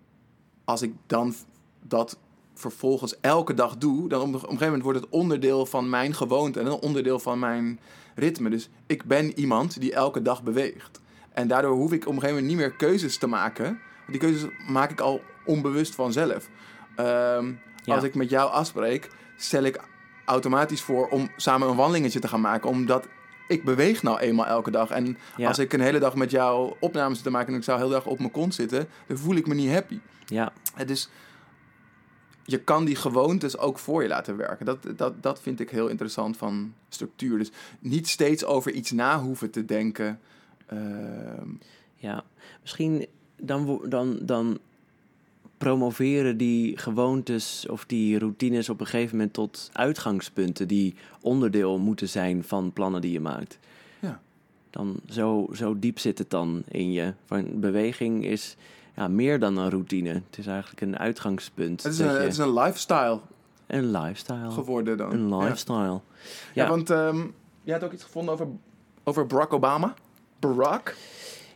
als ik dan dat vervolgens elke dag doe, dan op een gegeven moment wordt het onderdeel van mijn gewoonte en een onderdeel van mijn ritme. Dus ik ben iemand die elke dag beweegt. En daardoor hoef ik op een gegeven moment niet meer keuzes te maken. Want die keuzes maak ik al onbewust vanzelf. Ehm, Ja. Als ik met jou afspreek, stel ik automatisch voor om samen een wandelingetje te gaan maken. Omdat ik beweeg nou eenmaal elke dag. En Ja. als ik een hele dag met jou opnames te maken en ik zou heel dag op mijn kont zitten, dan voel ik me niet happy. Ja, Het is, je kan die gewoontes ook voor je laten werken. Dat, dat, dat vind ik heel interessant van structuur. Dus niet steeds over iets na hoeven te denken. Ehm, ja. Misschien dan, dan, dan promoveren die gewoontes of die routines op een gegeven moment tot uitgangspunten die onderdeel moeten zijn van plannen die je maakt. Ja. Dan zo, zo diep zit het dan in je. Van beweging is ja, meer dan een routine. Het is eigenlijk een uitgangspunt. het, is een, je- het is een lifestyle een lifestyle. geworden dan. Een lifestyle. Ja, Ja. want ehm jij had ook iets gevonden over, over Barack Obama. Barack?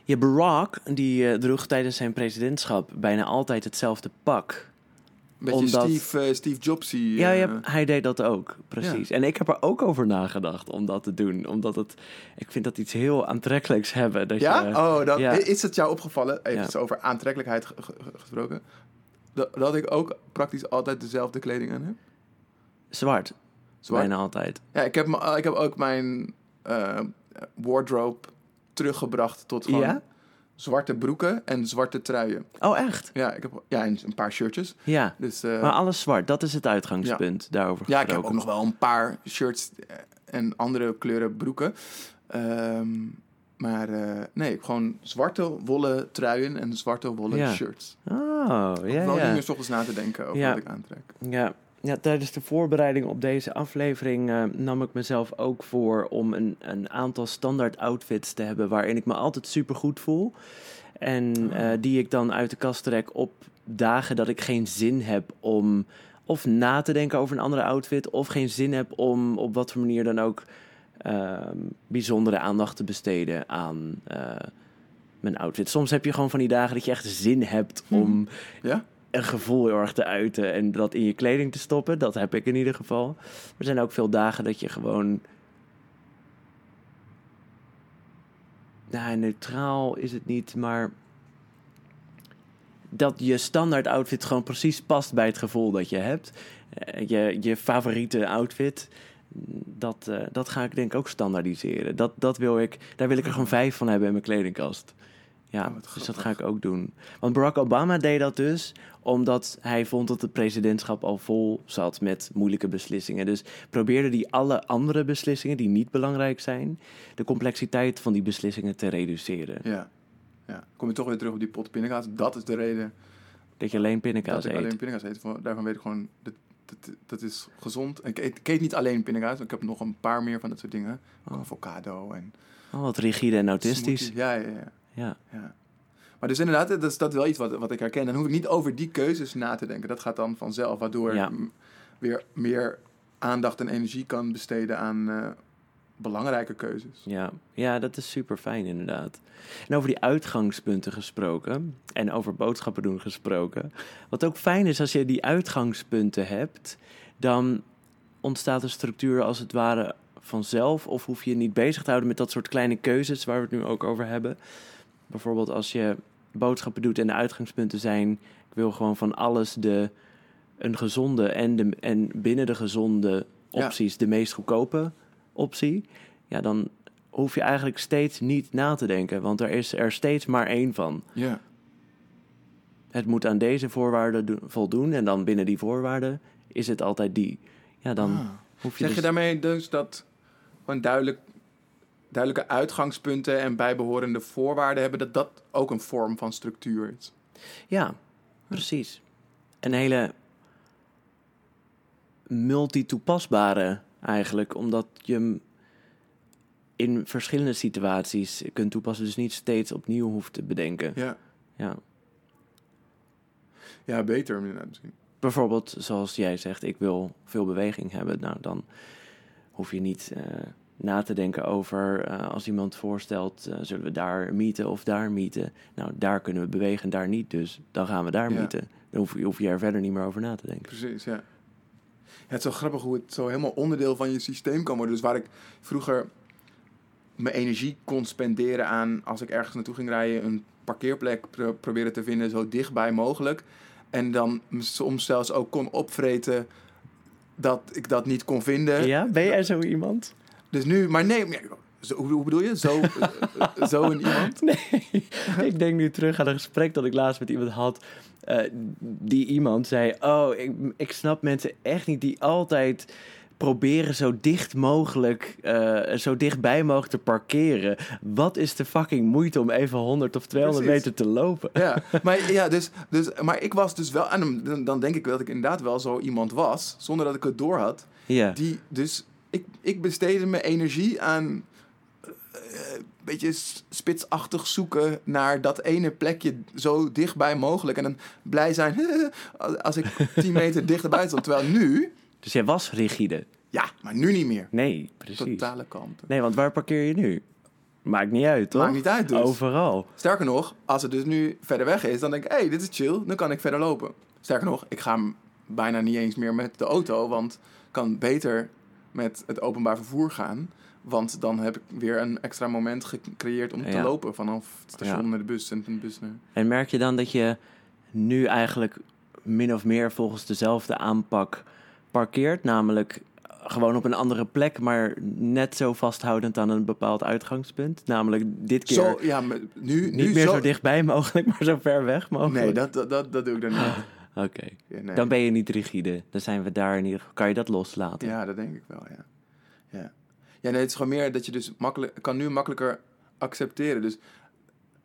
Ja, Barack die eh, droeg tijdens zijn presidentschap bijna altijd hetzelfde pak. Beetje Omdat- Steve, eh, Steve Jobsy. Ja, eh, ja, hij deed dat ook, precies. En ik heb er ook over nagedacht om dat te doen. Omdat het, ik vind dat iets heel aantrekkelijks hebben. Dat Ja? Je, oh, dat, ja. is het jou opgevallen? Even Ja. over aantrekkelijkheid ge- ge- gesproken. Dat, dat ik ook praktisch altijd dezelfde kleding aan heb. Zwart, Zwart. bijna altijd. Ja, ik heb, ik heb ook mijn eh, wardrobe teruggebracht tot gewoon Ja? Zwarte broeken en zwarte truien. Oh, echt? Ja, ik heb ja, en een paar shirtjes. Ja. Dus, eh, Maar alles zwart, dat is het uitgangspunt daarover ja, ik heb ook nog wel een paar shirts eh, en andere kleuren broeken. Ehm, maar eh, nee, ik heb gewoon zwarte wollen truien en zwarte wollen Ja. shirts. Oh, Ja, ja, wel niet ja. meer 's ochtends na te denken over Ja. wat ik aantrek. Ja. Ja, tijdens de voorbereiding op deze aflevering eh, nam ik mezelf ook voor om een, een aantal standaard outfits te hebben waarin ik me altijd super goed voel. En Ah. eh, die ik dan uit de kast trek op dagen dat ik geen zin heb om of na te denken over een andere outfit, of geen zin heb om op wat voor manier dan ook ehm, bijzondere aandacht te besteden aan eh, mijn outfit. Soms heb je gewoon van die dagen dat je echt zin hebt om Ja? Een gevoel heel erg te uiten en dat in je kleding te stoppen. Dat heb ik in ieder geval. Er zijn ook veel dagen dat je gewoon. Nou, neutraal is het niet, maar. Dat je standaard outfit gewoon precies past bij het gevoel dat je hebt. Eh, Je, je favoriete outfit. Dat, eh, dat ga ik denk ik ook standaardiseren. Dat, dat wil ik, daar wil ik er gewoon vijf van hebben in mijn kledingkast. Ja, Oh, dus dat ga ik ook doen. Want Barack Obama deed dat dus omdat hij vond dat het presidentschap al vol zat met moeilijke beslissingen. Dus probeerde hij alle andere beslissingen die niet belangrijk zijn, de complexiteit van die beslissingen te reduceren. Ja. ja. Kom je toch weer terug op die pot pindakaas. Dat is de reden Dat je alleen dat pindakaas ik eet. alleen pindakaas eet. Daarvan weet ik gewoon, dat, dat, dat is gezond. Ik eet, ik eet niet alleen pindakaas, ik heb nog een paar meer van dat soort dingen. Oh. Avocado en Oh, wat rigide en autistisch. Ja, ja, ja. Ja. Ja. Maar dus inderdaad, dat is dat wel iets wat, wat ik herken. Dan hoef ik niet over die keuzes na te denken. Dat gaat dan vanzelf, waardoor Ja. m- weer meer aandacht en energie kan besteden aan eh, belangrijke keuzes. Ja. ja, dat is super fijn inderdaad. En over die uitgangspunten gesproken en over boodschappen doen gesproken. Wat ook fijn is als je die uitgangspunten hebt, dan ontstaat een structuur als het ware vanzelf. Of hoef je je niet bezig te houden met dat soort kleine keuzes waar we het nu ook over hebben. Bijvoorbeeld als je boodschappen doet en de uitgangspunten zijn: ik wil gewoon van alles de, een gezonde en, de, en binnen de gezonde Ja. opties de meest goedkope optie. Ja, dan hoef je eigenlijk steeds niet na te denken, want er is er steeds maar één van. Ja. Het moet aan deze voorwaarden do- voldoen en dan binnen die voorwaarden is het altijd die. Ja, dan Ah. hoef je Zeg dus... je daarmee dus dat gewoon duidelijk, duidelijke uitgangspunten en bijbehorende voorwaarden hebben, dat dat ook een vorm van structuur is? Ja, precies. Een hele multi-toepasbare eigenlijk, omdat je hem in verschillende situaties kunt toepassen, dus niet steeds opnieuw hoeft te bedenken. Ja, Ja. ja beter inderdaad misschien. Bijvoorbeeld, zoals jij zegt, ik wil veel beweging hebben. Nou, dan hoef je niet eh, na te denken over eh, als iemand voorstelt, eh, zullen we daar mieten of daar mieten? Nou, daar kunnen we bewegen, daar niet, dus dan gaan we daar Ja. mieten. Dan hoef je, hoef je er verder niet meer over na te denken. Precies, ja. ja. Het is zo grappig hoe het zo helemaal onderdeel van je systeem kan worden. Dus waar ik vroeger mijn energie kon spenderen aan, als ik ergens naartoe ging rijden, een parkeerplek pro- proberen te vinden zo dichtbij mogelijk. En dan soms zelfs ook kon opvreten dat ik dat niet kon vinden. Ja, ben jij zo iemand? Dus nu, maar nee, maar- zo, hoe bedoel je? Zo, <laughs> eh, zo een iemand? <laughs> Nee, ik denk nu terug aan een gesprek dat ik laatst met iemand had. eh, die iemand zei: Oh, ik, ik snap mensen echt niet die altijd proberen zo dicht mogelijk, eh, zo dichtbij mogelijk te parkeren. Wat is de fucking moeite om even 100 of 200 Precies. meter te lopen? Ja, <laughs> maar, ja dus, dus, maar ik was dus wel, en dan- dan denk ik wel dat ik inderdaad wel zo iemand was, zonder dat ik het door had. Ja, Die, dus ik, ik besteedde mijn energie aan eh, een beetje spitsachtig zoeken naar dat ene plekje zo dichtbij mogelijk. En dan blij zijn <laughs> als ik 10 meter dichterbij stond. Terwijl nu, dus jij was rigide. ja, maar nu niet meer. Nee, precies. Totale kant. Nee, want waar parkeer je nu? Maakt niet uit, toch? Maakt niet uit dus. Overal. Sterker nog, als het dus nu verder weg is, dan denk ik, hé, hey, dit is chill, dan kan ik verder lopen. Sterker nog, ik ga bijna niet eens meer met de auto, want ik kan beter met het openbaar vervoer gaan. Want dan heb ik weer een extra moment gecreëerd om te lopen vanaf het station Ja. naar de bus en van de bus naar... En merk je dan dat je nu eigenlijk min of meer volgens dezelfde aanpak parkeert? Namelijk gewoon op een andere plek, maar net zo vasthoudend aan een bepaald uitgangspunt? Namelijk dit keer Zo, ja, maar nu, niet nu meer zo... zo... dichtbij mogelijk, <laughs> maar zo ver weg mogelijk? Nee, dat, dat, dat, dat doe ik dan niet. <sighs> Oké, Ja, nee. dan ben je niet rigide. Dan zijn we daar in ieder geval. Kan je dat loslaten? Ja, dat denk ik wel, ja. Ja, ja nee, het is gewoon meer dat je dus makkelijk... kan nu makkelijker accepteren. Dus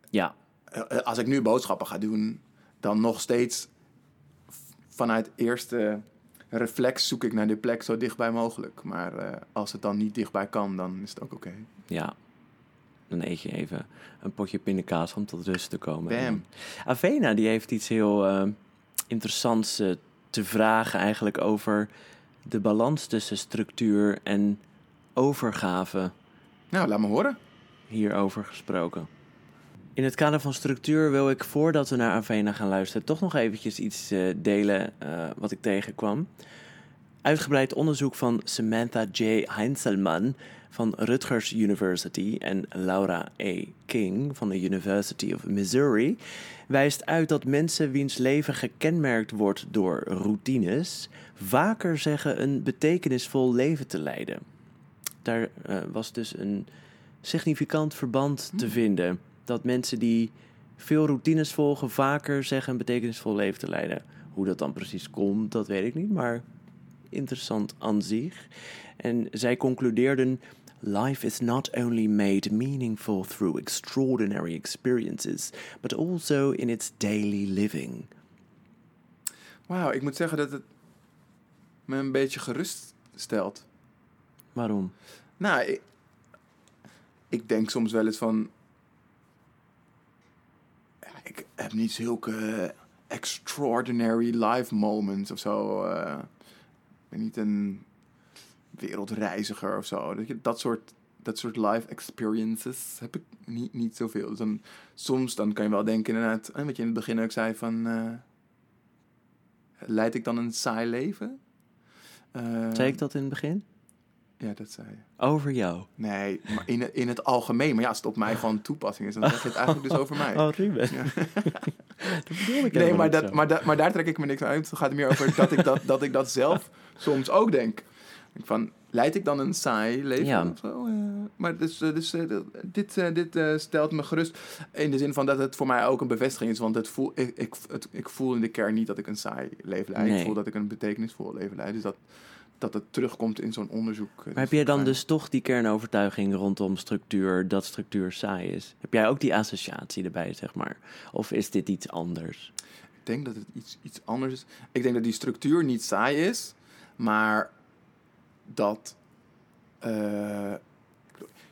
Ja, Eh, als ik nu boodschappen ga doen, dan nog steeds vanuit eerste reflex zoek ik naar die plek zo dichtbij mogelijk. Maar eh, als het dan niet dichtbij kan, dan is het ook oké. ja. Dan eet je even een potje pindakaas om tot rust te komen. Bam. En Avena die heeft iets heel eh, interessants eh, te vragen eigenlijk over de balans tussen structuur en overgave Nou, laat me horen. hierover gesproken. In het kader van structuur wil ik voordat we naar Avena gaan luisteren toch nog eventjes iets eh, delen eh, wat ik tegenkwam. Uitgebreid onderzoek van Samantha J. Heinzelman van Rutgers University en Laura A. King van de University of Missouri wijst uit dat mensen wiens leven gekenmerkt wordt door routines vaker zeggen een betekenisvol leven te leiden. Daar eh, was dus een significant verband te vinden dat mensen die veel routines volgen vaker zeggen een betekenisvol leven te leiden. Hoe dat dan precies komt, dat weet ik niet, maar interessant aan zich. En zij concludeerden: Life is not only made meaningful through extraordinary experiences, but also in its daily living. Wauw, ik moet zeggen dat het me een beetje gerust stelt. Waarom? Nou, ik, ik denk soms wel eens van. Ik heb niet zulke extraordinary life moments of zo. eh. ik ben niet een wereldreiziger of zo. Dat, je, dat, soort, dat soort life experiences heb ik niet, niet zoveel. Dus dan, soms dan kan je wel denken, inderdaad, eh, wat je in het begin ook zei van. eh, leid ik dan een saai leven? Eh, Zei ik dat in het begin? Ja, dat zei je. Over jou. Nee, maar in, het- in het algemeen. Maar ja, als het op mij van toepassing is, dan zeg je het eigenlijk dus <laughs> over mij. Oh, Ruben. Ja. <laughs> dat bedoel ik Nee, maar, dat, zo. maar, dat, maar daar trek ik me niks aan uit. Het gaat meer over dat ik dat, dat ik dat zelf soms ook denk. Ik Van, leid ik dan een saai leven Ja. of zo? Maar dus, eh, dus, eh, dit, eh, dit stelt me gerust. In de zin van dat het voor mij ook een bevestiging is. Want het voel, ik, ik, het, ik voel in de kern niet dat ik een saai leven leid. Nee. Ik voel dat ik een betekenisvol leven leid. Dus dat, dat het terugkomt in zo'n onderzoek. Maar heb jij dan dus toch die kernovertuiging rondom structuur, dat structuur saai is? Heb jij ook die associatie erbij, zeg maar? Of is dit iets anders? Ik denk dat het iets, iets anders is. Ik denk dat die structuur niet saai is, maar dat. eh,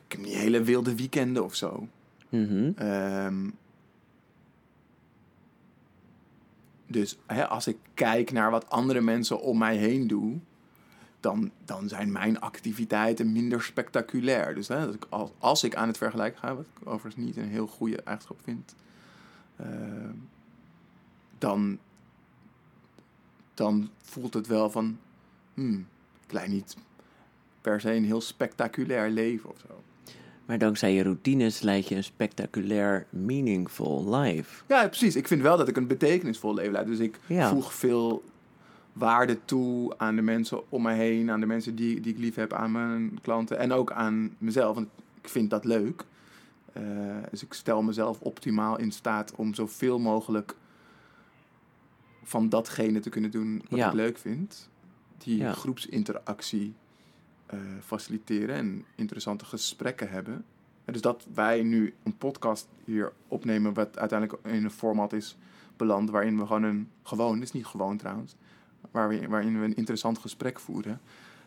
ik heb niet hele wilde weekenden of zo. Mhm. Ehm, dus hè, als ik kijk naar wat andere mensen om mij heen doen, dan, dan zijn mijn activiteiten minder spectaculair. Dus hè, als ik aan het vergelijken ga, wat ik overigens niet een heel goede eigenschap vind, ehm, dan, dan voelt het wel van, hmm, ik leid niet per se een heel spectaculair leven of zo. Maar dankzij je routines leid je een spectaculair, meaningful life. Ja, precies. Ik vind wel dat ik een betekenisvol leven leid. Dus ik Ja. voeg veel waarde toe aan de mensen om me heen, aan de mensen die, die ik lief heb, aan mijn klanten en ook aan mezelf. Want ik vind dat leuk. Eh, dus ik stel mezelf optimaal in staat om zoveel mogelijk van datgene te kunnen doen wat Ja. ik leuk vind. Die Ja. groepsinteractie eh, faciliteren en interessante gesprekken hebben. En dus dat wij nu een podcast hier opnemen, wat uiteindelijk in een format is beland, waarin we gewoon een gewoon, is niet gewoon trouwens, waar we, waarin we een interessant gesprek voeren.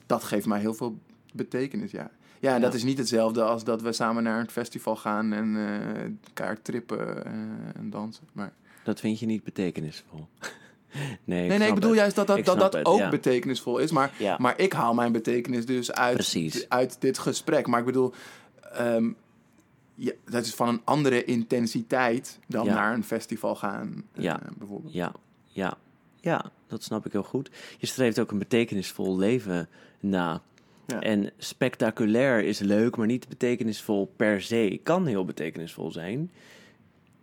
Dat geeft mij heel veel betekenis, ja. Ja, en dat is niet hetzelfde als dat we samen naar een festival gaan en eh kaart trippen eh, en dansen. Maar Dat vind je niet betekenisvol. Nee, nee, nee, ik bedoel het. juist dat dat, Ik dat, dat het, ook ja. betekenisvol is. Maar, Ja. maar ik haal mijn betekenis dus uit, uit dit gesprek. Maar ik bedoel, ehm, ja, dat is van een andere intensiteit dan naar een festival gaan, eh, Ja. bijvoorbeeld. Ja, ja, ja, dat snap ik heel goed. Je streeft ook een betekenisvol leven na. Ja. En spectaculair is leuk, maar niet betekenisvol per se. Kan heel betekenisvol zijn.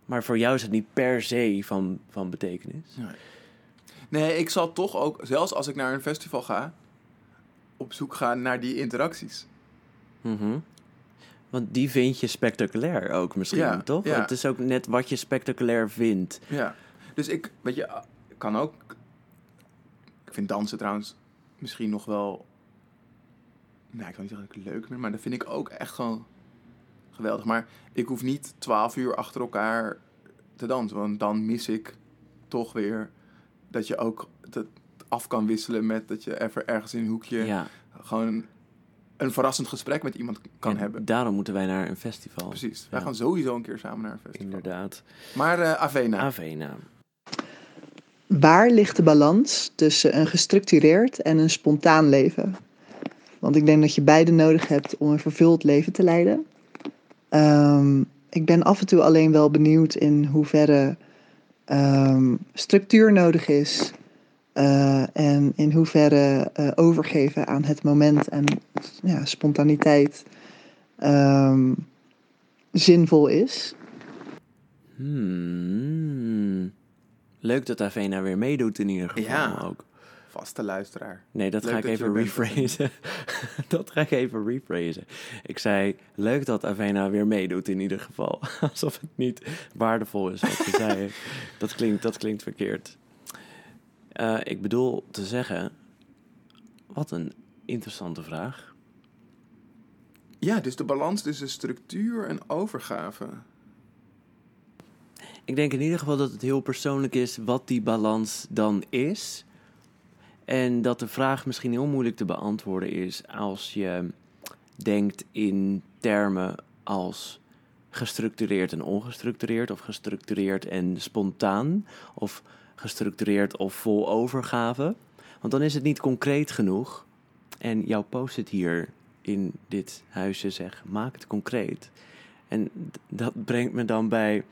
Maar voor jou is het niet per se van, van betekenis. Nee, ik zal toch ook, zelfs als ik naar een festival ga, op zoek gaan naar die interacties. Mhm. Want die vind je spectaculair ook misschien, Ja, toch? ja. Het is ook net wat je spectaculair vindt. Ja, dus ik, weet je, kan ook. Ik vind dansen trouwens misschien nog wel. Nou, ik kan niet zeggen dat ik het leuk vind, maar dat vind ik ook echt gewoon geweldig. Maar ik hoef niet twaalf uur achter elkaar te dansen, want dan mis ik toch weer dat je ook het af kan wisselen met dat je even ergens in een hoekje Ja, gewoon een verrassend gesprek met iemand kan en hebben. daarom moeten wij naar een festival. Precies. Wij gaan sowieso een keer samen naar een festival. Inderdaad. Maar eh Avena. Avena. Waar ligt de balans tussen een gestructureerd en een spontaan leven? Want ik denk dat je beide nodig hebt om een vervuld leven te leiden. Ehm, ik ben af en toe alleen wel benieuwd in hoeverre ehm, structuur nodig is. eh, en in hoeverre eh, overgeven aan het moment en ja, spontaniteit ehm, zinvol is. Hmm. Leuk dat Avena weer meedoet in ieder geval Ja. ook. Vaste luisteraar. Nee, dat Leuk ga ik dat even rephrasen. <laughs> dat ga ik even rephrasen. Ik zei, leuk dat Avena weer meedoet in ieder geval. <laughs> Alsof het niet waardevol is wat je <laughs> zei. Dat klinkt, dat klinkt verkeerd. Eh, ik bedoel te zeggen, wat een interessante vraag. Ja, dus de balans tussen structuur en overgave. Ik denk in ieder geval dat het heel persoonlijk is wat die balans dan is. En dat de vraag misschien heel moeilijk te beantwoorden is als je denkt in termen als gestructureerd en ongestructureerd, of gestructureerd en spontaan, of gestructureerd of vol overgave. Want dan is het niet concreet genoeg. En jouw post-it hier in dit huisje zegt, maak het concreet. En dat brengt me dan bij,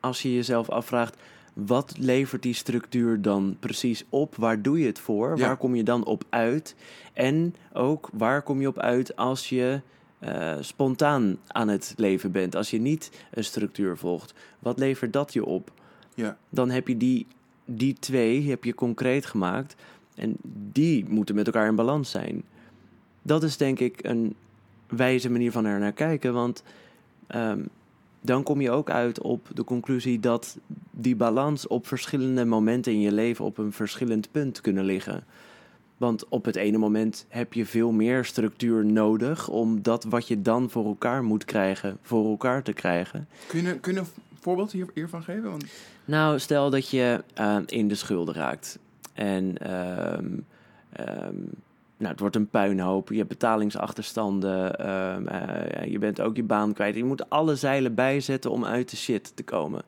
als je jezelf afvraagt, wat levert die structuur dan precies op? Waar doe je het voor? Ja. Waar kom je dan op uit? En ook, waar kom je op uit als je eh, spontaan aan het leven bent? Als je niet een structuur volgt, wat levert dat je op? Ja. Dan heb je die, die twee heb je concreet gemaakt. En die moeten met elkaar in balans zijn. Dat is denk ik een wijze manier van er naar kijken. Want ehm, dan kom je ook uit op de conclusie dat die balans op verschillende momenten in je leven op een verschillend punt kunnen liggen. Want op het ene moment heb je veel meer structuur nodig om dat wat je dan voor elkaar moet krijgen, voor elkaar te krijgen. Kun je, kun je een voorbeeld hier, hiervan geven? Want, Nou, stel dat je eh, in de schulden raakt. En ehm, ehm, nou, het wordt een puinhoop. Je hebt betalingsachterstanden. ehm, eh, je bent ook je baan kwijt. Je moet alle zeilen bijzetten om uit de shit te komen.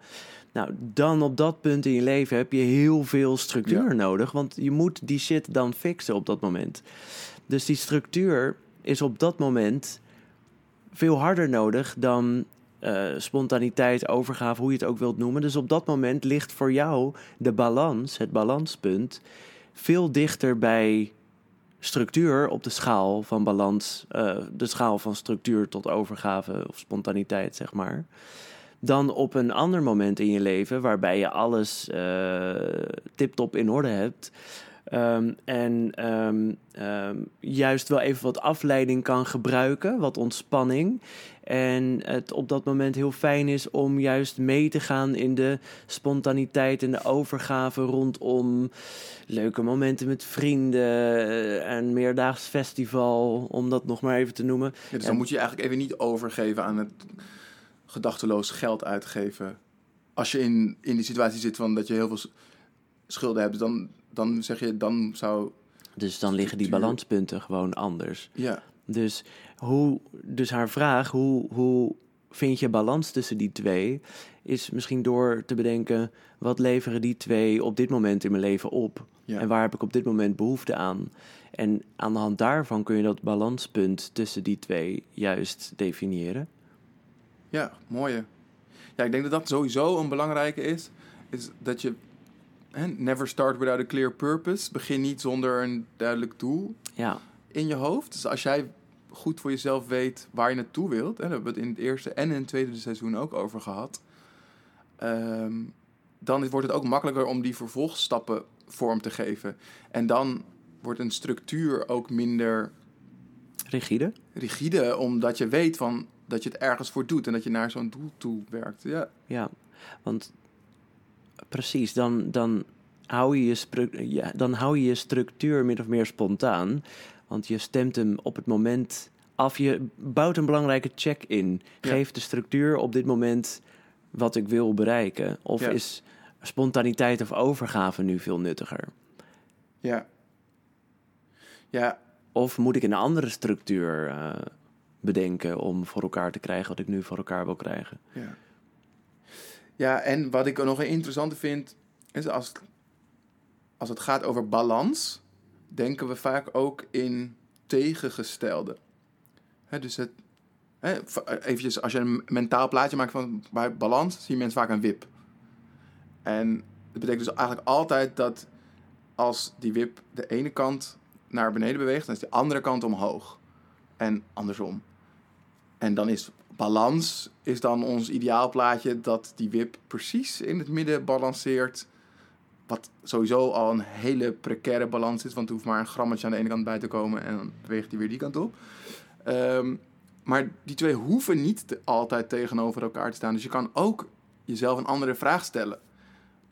Nou, dan op dat punt in je leven heb je heel veel structuur Ja. nodig. Want je moet die shit dan fixen op dat moment. Dus die structuur is op dat moment veel harder nodig dan eh, spontaniteit, overgave, hoe je het ook wilt noemen. Dus op dat moment ligt voor jou de balans, het balanspunt, veel dichter bij structuur op de schaal van balans, eh, de schaal van structuur tot overgave of spontaniteit, zeg maar. Dan op een ander moment in je leven waarbij je alles eh tip-top in orde hebt. Ehm, en ehm, ehm, juist wel even wat afleiding kan gebruiken, wat ontspanning. En het op dat moment heel fijn is om juist mee te gaan in de spontaniteit en de overgave rondom leuke momenten met vrienden, eh, een meerdaags festival, om dat nog maar even te noemen. ja, dus En- dan moet je eigenlijk even niet overgeven aan het gedachteloos geld uitgeven. Als je in, in die situatie zit van dat je heel veel schulden hebt, dan, dan zeg je, dan zou... Dus dan liggen die balanspunten gewoon anders. Ja, Dus, hoe, dus haar vraag, hoe, hoe vind je balans tussen die twee, is misschien door te bedenken, wat leveren die twee op dit moment in mijn leven op? ja. En waar heb ik op dit moment behoefte aan? En aan de hand daarvan kun je dat balanspunt tussen die twee juist definiëren. Ja, mooie. Ja, ik denk dat dat sowieso een belangrijke is. Is dat je... Hè, never start without a clear purpose. Begin niet zonder een duidelijk doel Ja, in je hoofd. Dus als jij goed voor jezelf weet waar je naartoe wilt... Hè, daar hebben we het in het eerste en in het tweede seizoen ook over gehad... ehm, dan wordt het ook makkelijker om die vervolgstappen vorm te geven. En dan wordt een structuur ook minder rigide. rigide... omdat je weet van dat je het ergens voor doet... en dat je naar zo'n doel toe werkt. Ja, Ja, want precies, dan, dan, hou je je ja, dan hou je je structuur min of meer spontaan. Want je stemt hem op het moment af. Je bouwt een belangrijke check in. Ja. Geeft de structuur op dit moment wat ik wil bereiken? Of Ja. is spontaniteit of overgave nu veel nuttiger? Ja. Ja, Of moet ik een andere structuur eh, bedenken om voor elkaar te krijgen wat ik nu voor elkaar wil krijgen? ja. Ja, en wat ik nog interessante vind, is als als het gaat over balans, denken we vaak ook in tegengestelde. Hè, dus het, eventjes, als je een mentaal plaatje maakt van bij balans, zien mensen vaak een wip. En dat betekent dus eigenlijk altijd dat als die wip de ene kant naar beneden beweegt, dan is de andere kant omhoog. En andersom. En dan is balans is dan ons ideaalplaatje dat die wip precies in het midden balanceert. Wat sowieso al een hele precaire balans is, want er hoeft maar een grammetje aan de ene kant bij te komen en dan beweegt die weer die kant op. Ehm, maar die twee hoeven niet altijd tegenover elkaar te staan. Dus je kan ook jezelf een andere vraag stellen.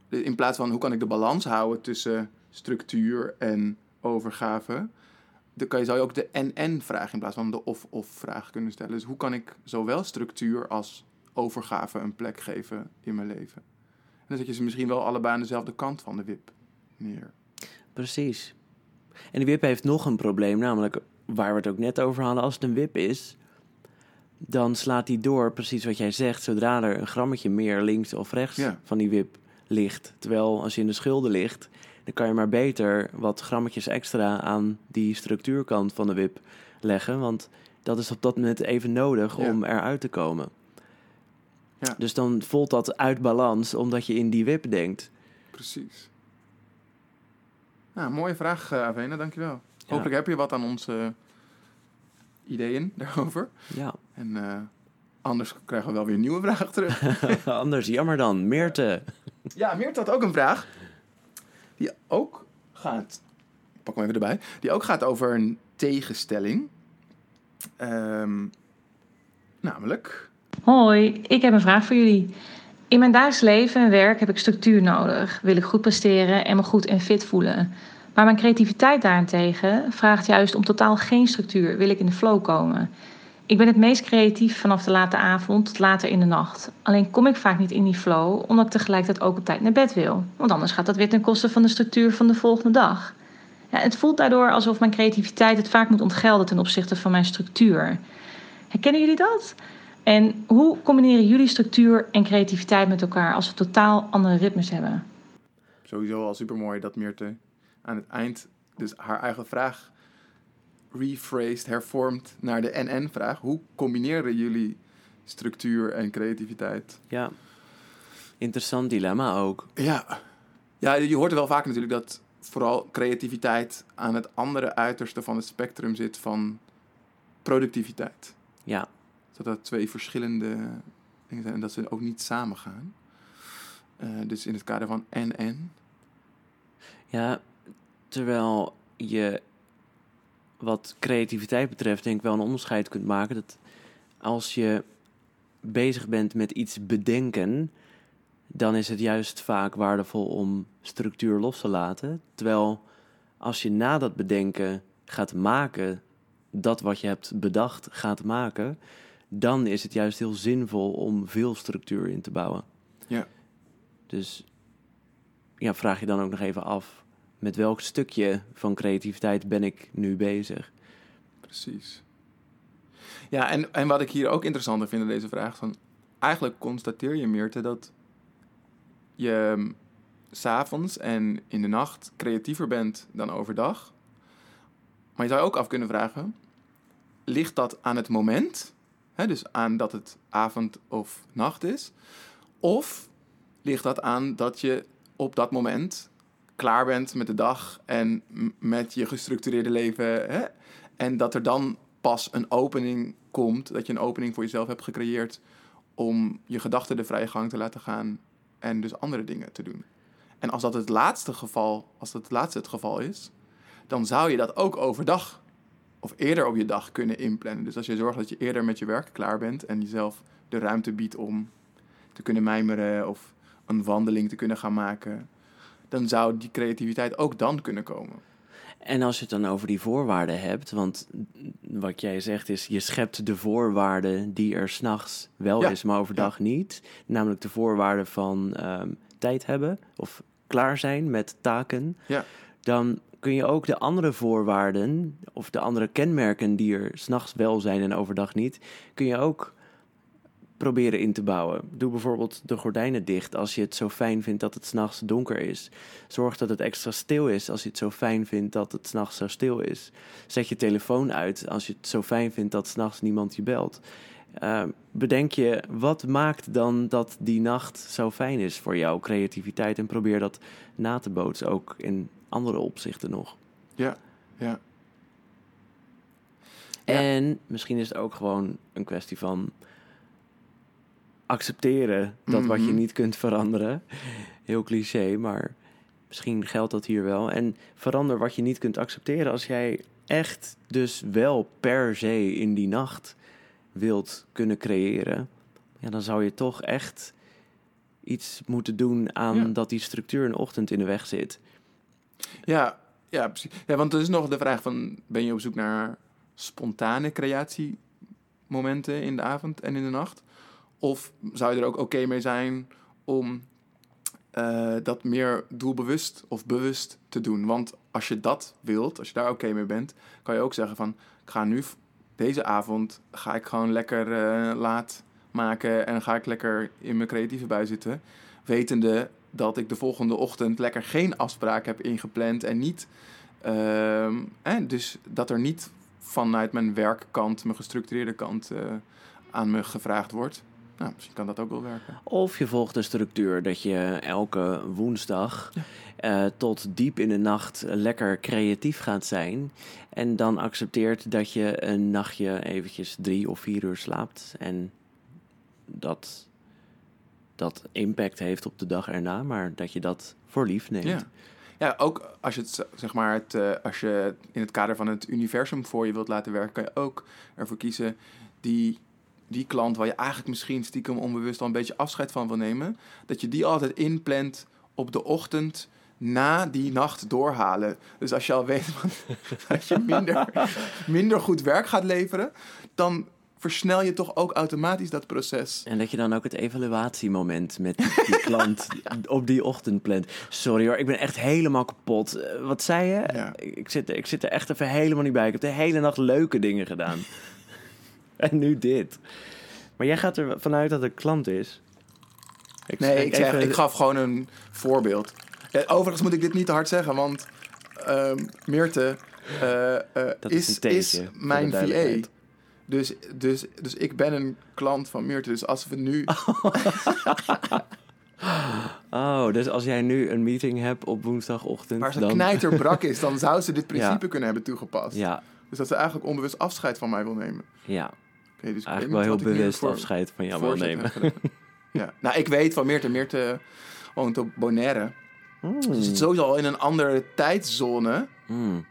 In plaats van hoe kan ik de balans houden tussen structuur en overgave, dan kan je, zou je ook de en-en vraag in plaats van de of-of vraag kunnen stellen. Dus hoe kan ik zowel structuur als overgave een plek geven in mijn leven. En dan zet je ze misschien wel allebei aan dezelfde kant van de wip neer. Precies. En die wip heeft nog een probleem, namelijk waar we het ook net over hadden. Als het een wip is, dan slaat die door, precies wat jij zegt, zodra er een grammetje meer links of rechts Ja. van die wip ligt. Terwijl als je in de schulden ligt, dan kan je maar beter wat grammetjes extra aan die structuurkant van de wip leggen. Want dat is op dat moment even nodig Ja. om eruit te komen. Ja. Dus dan voelt dat uit balans, omdat je in die wip denkt. Precies. Nou, mooie vraag, eh, Avena, dankjewel. Hopelijk heb je wat aan onze ideeën <laughs> daarover. Ja. En eh, anders krijgen we wel weer nieuwe vraag terug. <laughs> Anders, jammer dan. Meerte. ja, Meert had ook een vraag. Die ook gaat... Pak hem even erbij. Die ook gaat over een tegenstelling. Ehm, namelijk... Hoi, ik heb een vraag voor jullie. In mijn dagelijks leven en werk heb ik structuur nodig. Wil ik goed presteren en me goed en fit voelen. Maar mijn creativiteit daarentegen vraagt juist om totaal geen structuur. Wil ik in de flow komen. Ik ben het meest creatief vanaf de late avond tot later in de nacht. Alleen kom ik vaak niet in die flow, omdat ik tegelijkertijd ook op tijd naar bed wil. Want anders gaat dat weer ten koste van de structuur van de volgende dag. Ja, het voelt daardoor alsof mijn creativiteit het vaak moet ontgelden ten opzichte van mijn structuur. Herkennen jullie dat? En hoe combineren jullie structuur en creativiteit met elkaar als we totaal andere ritmes hebben? Sowieso al supermooi dat Meerte aan het eind dus haar eigen vraag rephrased, hervormt naar de NN-vraag. Hoe combineren jullie structuur en creativiteit? Ja. Interessant dilemma ook. Ja. ja, je hoort wel vaak natuurlijk dat vooral creativiteit aan het andere uiterste van het spectrum zit van productiviteit. Ja. Dat dat twee verschillende dingen zijn en dat ze ook niet samen gaan. Eh, dus in het kader van en-en. Ja, terwijl je wat creativiteit betreft denk ik wel een onderscheid kunt maken. Dat als je bezig bent met iets bedenken, dan is het juist vaak waardevol om structuur los te laten. Terwijl als je na dat bedenken gaat maken, dat wat je hebt bedacht gaat maken, dan is het juist heel zinvol om veel structuur in te bouwen. Ja. Dus ja, vraag je dan ook nog even af, met welk stukje van creativiteit ben ik nu bezig? Precies. Ja, en, en wat ik hier ook interessanter vind in deze vraag, van eigenlijk constateer je Meerte dat je mm, s'avonds en in de nacht creatiever bent dan overdag. Maar je zou je ook af kunnen vragen, ligt dat aan het moment? Hè, dus aan dat het avond of nacht is? Of ligt dat aan dat je op dat moment klaar bent met de dag en met je gestructureerde leven. Hè? En dat er dan pas een opening komt, dat je een opening voor jezelf hebt gecreëerd om je gedachten de vrije gang te laten gaan en dus andere dingen te doen. En als dat het laatste geval, als dat het laatste het geval is, dan zou je dat ook overdag of eerder op je dag kunnen inplannen. Dus als je zorgt dat je eerder met je werk klaar bent en jezelf de ruimte biedt om te kunnen mijmeren of een wandeling te kunnen gaan maken, dan zou die creativiteit ook dan kunnen komen. En als je het dan over die voorwaarden hebt, want wat jij zegt is, je schept de voorwaarden die er s'nachts wel Ja. is, maar overdag niet. Namelijk de voorwaarden van ehm, tijd hebben of klaar zijn met taken. Ja. Dan kun je ook de andere voorwaarden of de andere kenmerken die er s'nachts wel zijn en overdag niet, kun je ook proberen in te bouwen. Doe bijvoorbeeld de gordijnen dicht als je het zo fijn vindt dat het s'nachts donker is. Zorg dat het extra stil is als je het zo fijn vindt dat het s'nachts zo stil is. Zet je telefoon uit als je het zo fijn vindt dat s'nachts niemand je belt. Uh, bedenk je, wat maakt dan dat die nacht zo fijn is voor jouw creativiteit? En probeer dat na te bootsen, ook in andere opzichten nog. Ja, ja. En misschien is het ook gewoon een kwestie van accepteren dat wat je Mhm. niet kunt veranderen. Heel cliché, maar misschien geldt dat hier wel. En verander wat je niet kunt accepteren als jij echt dus wel per se in die nacht wilt kunnen creëren. Ja, dan zou je toch echt iets moeten doen aan Ja. dat die structuur in de ochtend in de weg zit. Ja, ja, precies. Ja, want er is nog de vraag van, ben je op zoek naar spontane creatiemomenten in de avond en in de nacht? Of zou je er ook oké mee zijn om eh, dat meer doelbewust of bewust te doen? Want als je dat wilt, als je daar oké mee bent, kan je ook zeggen van... ik ga nu, deze avond, ga ik gewoon lekker eh, laat maken... en ga ik lekker in mijn creatieve bui zitten. Wetende dat ik de volgende ochtend lekker geen afspraak heb ingepland... en niet... ehm, dus dat er niet vanuit mijn werkkant, mijn gestructureerde kant... eh, aan me gevraagd wordt. Nou, misschien kan dat ook wel werken. Of je volgt de structuur dat je elke woensdag eh, tot diep in de nacht lekker creatief gaat zijn. En dan accepteert dat je een nachtje eventjes drie of vier uur slaapt. En dat dat impact heeft op de dag erna, maar dat je dat voor lief neemt. Ja. Ja, ook als je het, zeg maar, het, eh, als je in het kader van het universum voor je wilt laten werken, kan je ook ervoor kiezen die, die klant waar je eigenlijk misschien stiekem onbewust al een beetje afscheid van wil nemen, dat je die altijd inplant op de ochtend na die nacht doorhalen. Dus als je al weet <laughs> dat je minder, minder goed werk gaat leveren, dan versnel je toch ook automatisch dat proces. En dat je dan ook het evaluatiemoment met die klant <laughs> op die ochtend plant. Sorry hoor, ik ben echt helemaal kapot. Eh, wat zei je? Ja. Ik zit, ik zit er echt even helemaal niet bij. Ik heb de hele nacht leuke dingen gedaan. <laughs> en nu dit. Maar jij gaat er vanuit dat het klant is. Ik Nee, ik, zeg, even- ik gaf gewoon een voorbeeld. Overigens moet ik dit niet te hard zeggen, want ehm Meerte eh, eh, is is, mijn VA. Dus, dus, dus ik ben een klant van Meerte. Dus als we nu... <laughs> <laughs> Oh, dus als jij nu een meeting hebt op woensdagochtend, waar ze dan... knijterbrak is, dan zou ze dit principe Ja. kunnen hebben toegepast. Ja, Dus dat ze eigenlijk onbewust afscheid van mij wil nemen. ja. Oké, dus Eigenlijk wel heel bewust afscheid van jou wil nemen. ja. Nou, ik weet van Meerte. Meerte woont op Bonaire. Ze zit sowieso al in een andere tijdzone. Mm.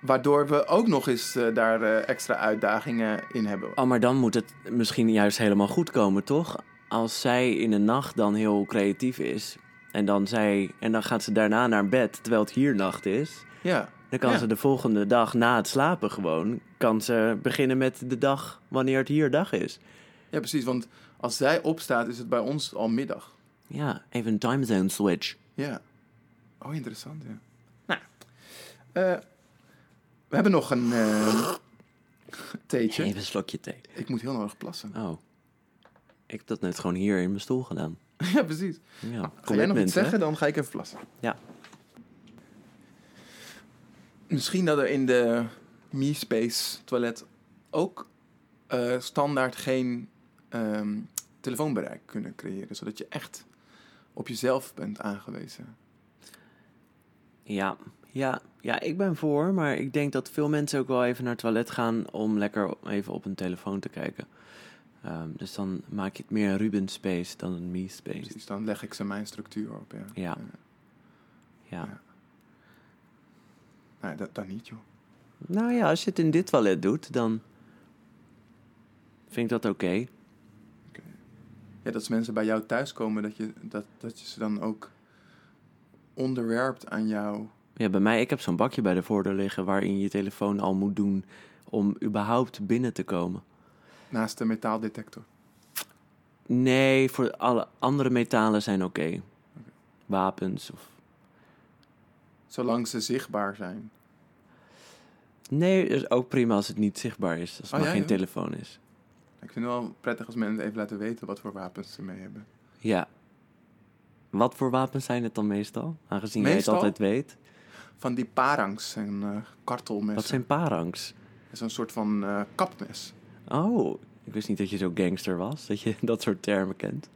Waardoor we ook nog eens eh, daar eh, extra uitdagingen in hebben. Oh, maar dan moet het misschien juist helemaal goed komen, toch? Als zij in de nacht dan heel creatief is en dan, zij, en dan gaat ze daarna naar bed terwijl het hier nacht is, Ja, dan kan Ja. ze de volgende dag na het slapen gewoon, kan ze beginnen met de dag wanneer het hier dag is. ja, precies. Want als zij opstaat, is het bij ons al middag. Ja, even een time zone switch. Ja. Oh, interessant, ja. Nou, eh, we hebben nog een eh theetje. Even een slokje thee. Ik moet heel nodig plassen. Oh. Ik heb dat net gewoon hier in mijn stoel gedaan. <laughs> ja, precies. Ja, Ga jij nog iets hè? zeggen, dan ga ik even plassen. Ja. Misschien dat er in de MeSpace toilet ook eh, standaard geen ehm, telefoonbereik kunnen creëren. Zodat je echt op jezelf bent aangewezen. Ja, ja, ja, ik ben voor, maar ik denk dat veel mensen ook wel even naar het toilet gaan om lekker even op hun telefoon te kijken. Ehm, dus dan maak je het meer een Ruben Space dan een Me Space. Precies, dan leg ik ze mijn structuur op. Ja. Ja. Ja. Nee, dat, dat niet, joh. Nou ja, als je het in dit toilet doet, dan vind ik dat oké. Ja, dat als mensen bij jou thuiskomen, dat je, dat, dat je ze dan ook onderwerpt aan jou. Ja, bij mij, ik heb zo'n bakje bij de voordeur liggen waarin je je telefoon al moet doen om überhaupt binnen te komen. Naast de metaaldetector. Nee, voor alle andere metalen zijn oké. Wapens of... Zolang ze zichtbaar zijn. Nee, is ook prima als het niet zichtbaar is. Als het Oh, maar ja, geen telefoon is. Ik vind het wel prettig als mensen even laten weten wat voor wapens ze mee hebben. Ja. Wat voor wapens zijn het dan meestal? Aangezien jij het altijd weet. Van die parangs en eh kartelmessen. Wat zijn parangs? Dat is een soort van eh, kapmes. Oh, ik wist niet dat je zo gangster was. Dat je <laughs> dat soort termen kent.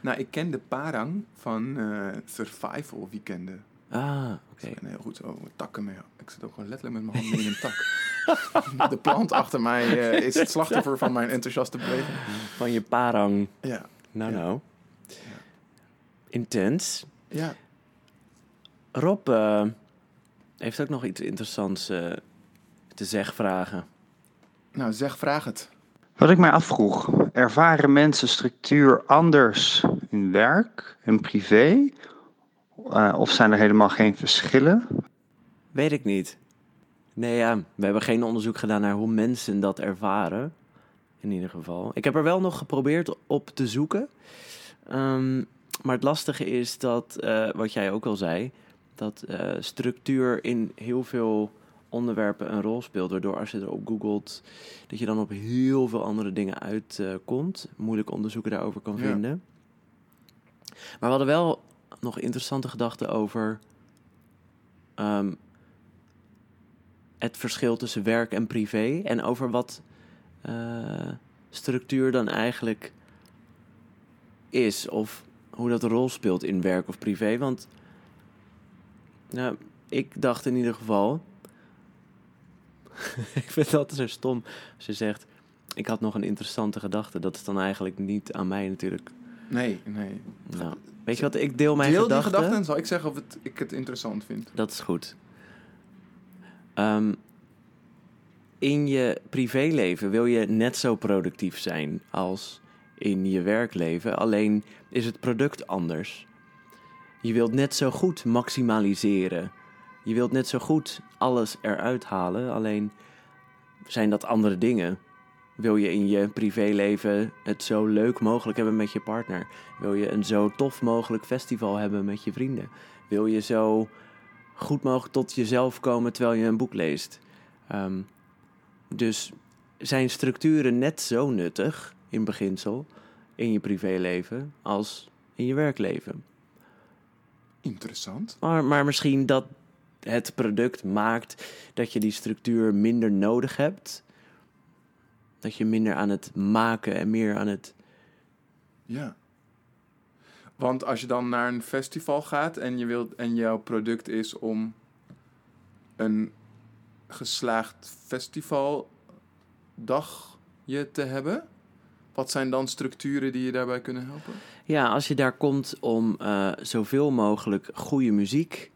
Nou, ik ken de parang van eh, survival weekenden. Ah, oké. En heel goed zo takken mee. Ik zit ook gewoon letterlijk met mijn handen in een tak. <laughs> De plant achter mij eh, is het slachtoffer van mijn enthousiaste beweging. Van je parang. Ja, Nou, Ja. nou. Intens. ja. Rob eh, heeft ook nog iets interessants eh, te zeggen vragen. Nou, zeg, vraag het. Wat ik mij afvroeg, ervaren mensen structuur anders in werk en privé? Eh, of zijn er helemaal geen verschillen? Weet ik niet. Nee, ja, we hebben geen onderzoek gedaan naar hoe mensen dat ervaren. In ieder geval. Ik heb er wel nog geprobeerd op te zoeken. Ehm, maar het lastige is dat, eh, wat jij ook al zei, dat eh, structuur in heel veel onderwerpen een rol speelt. Waardoor als je erop googelt, dat je dan op heel veel andere dingen uitkomt. Moeilijk onderzoeken daarover kan Ja. vinden. Maar we hadden wel nog interessante gedachten over ehm, het verschil tussen werk en privé. En over wat eh, structuur dan eigenlijk is. Of hoe dat een rol speelt in werk of privé. Want nou, ik dacht in ieder geval. <laughs> ik vind altijd zo stom als je zegt. Ik had nog een interessante gedachte. Dat is dan eigenlijk niet aan mij natuurlijk. Nee, nee. Nou, weet je wat? Ik deel mijn Deel die gedachten. gedachten en zal ik zeggen of het, ik het interessant vind. Dat is goed. Ehm, in je privéleven wil je net zo productief zijn als in je werkleven. Alleen is het product anders. Je wilt net zo goed maximaliseren. Je wilt net zo goed alles eruit halen. Alleen zijn dat andere dingen. Wil je in je privéleven het zo leuk mogelijk hebben met je partner? Wil je een zo tof mogelijk festival hebben met je vrienden? Wil je zo goed mogelijk tot jezelf komen terwijl je een boek leest? Ehm, dus zijn structuren net zo nuttig in beginsel in je privéleven als in je werkleven? Interessant. Maar, maar misschien dat het product maakt dat je die structuur minder nodig hebt. Dat je minder aan het maken en meer aan het. Ja. Want als je dan naar een festival gaat en, je wilt, en jouw product is om een geslaagd festivaldagje te hebben, wat zijn dan structuren die je daarbij kunnen helpen? Ja, als je daar komt om eh, zoveel mogelijk goede muziek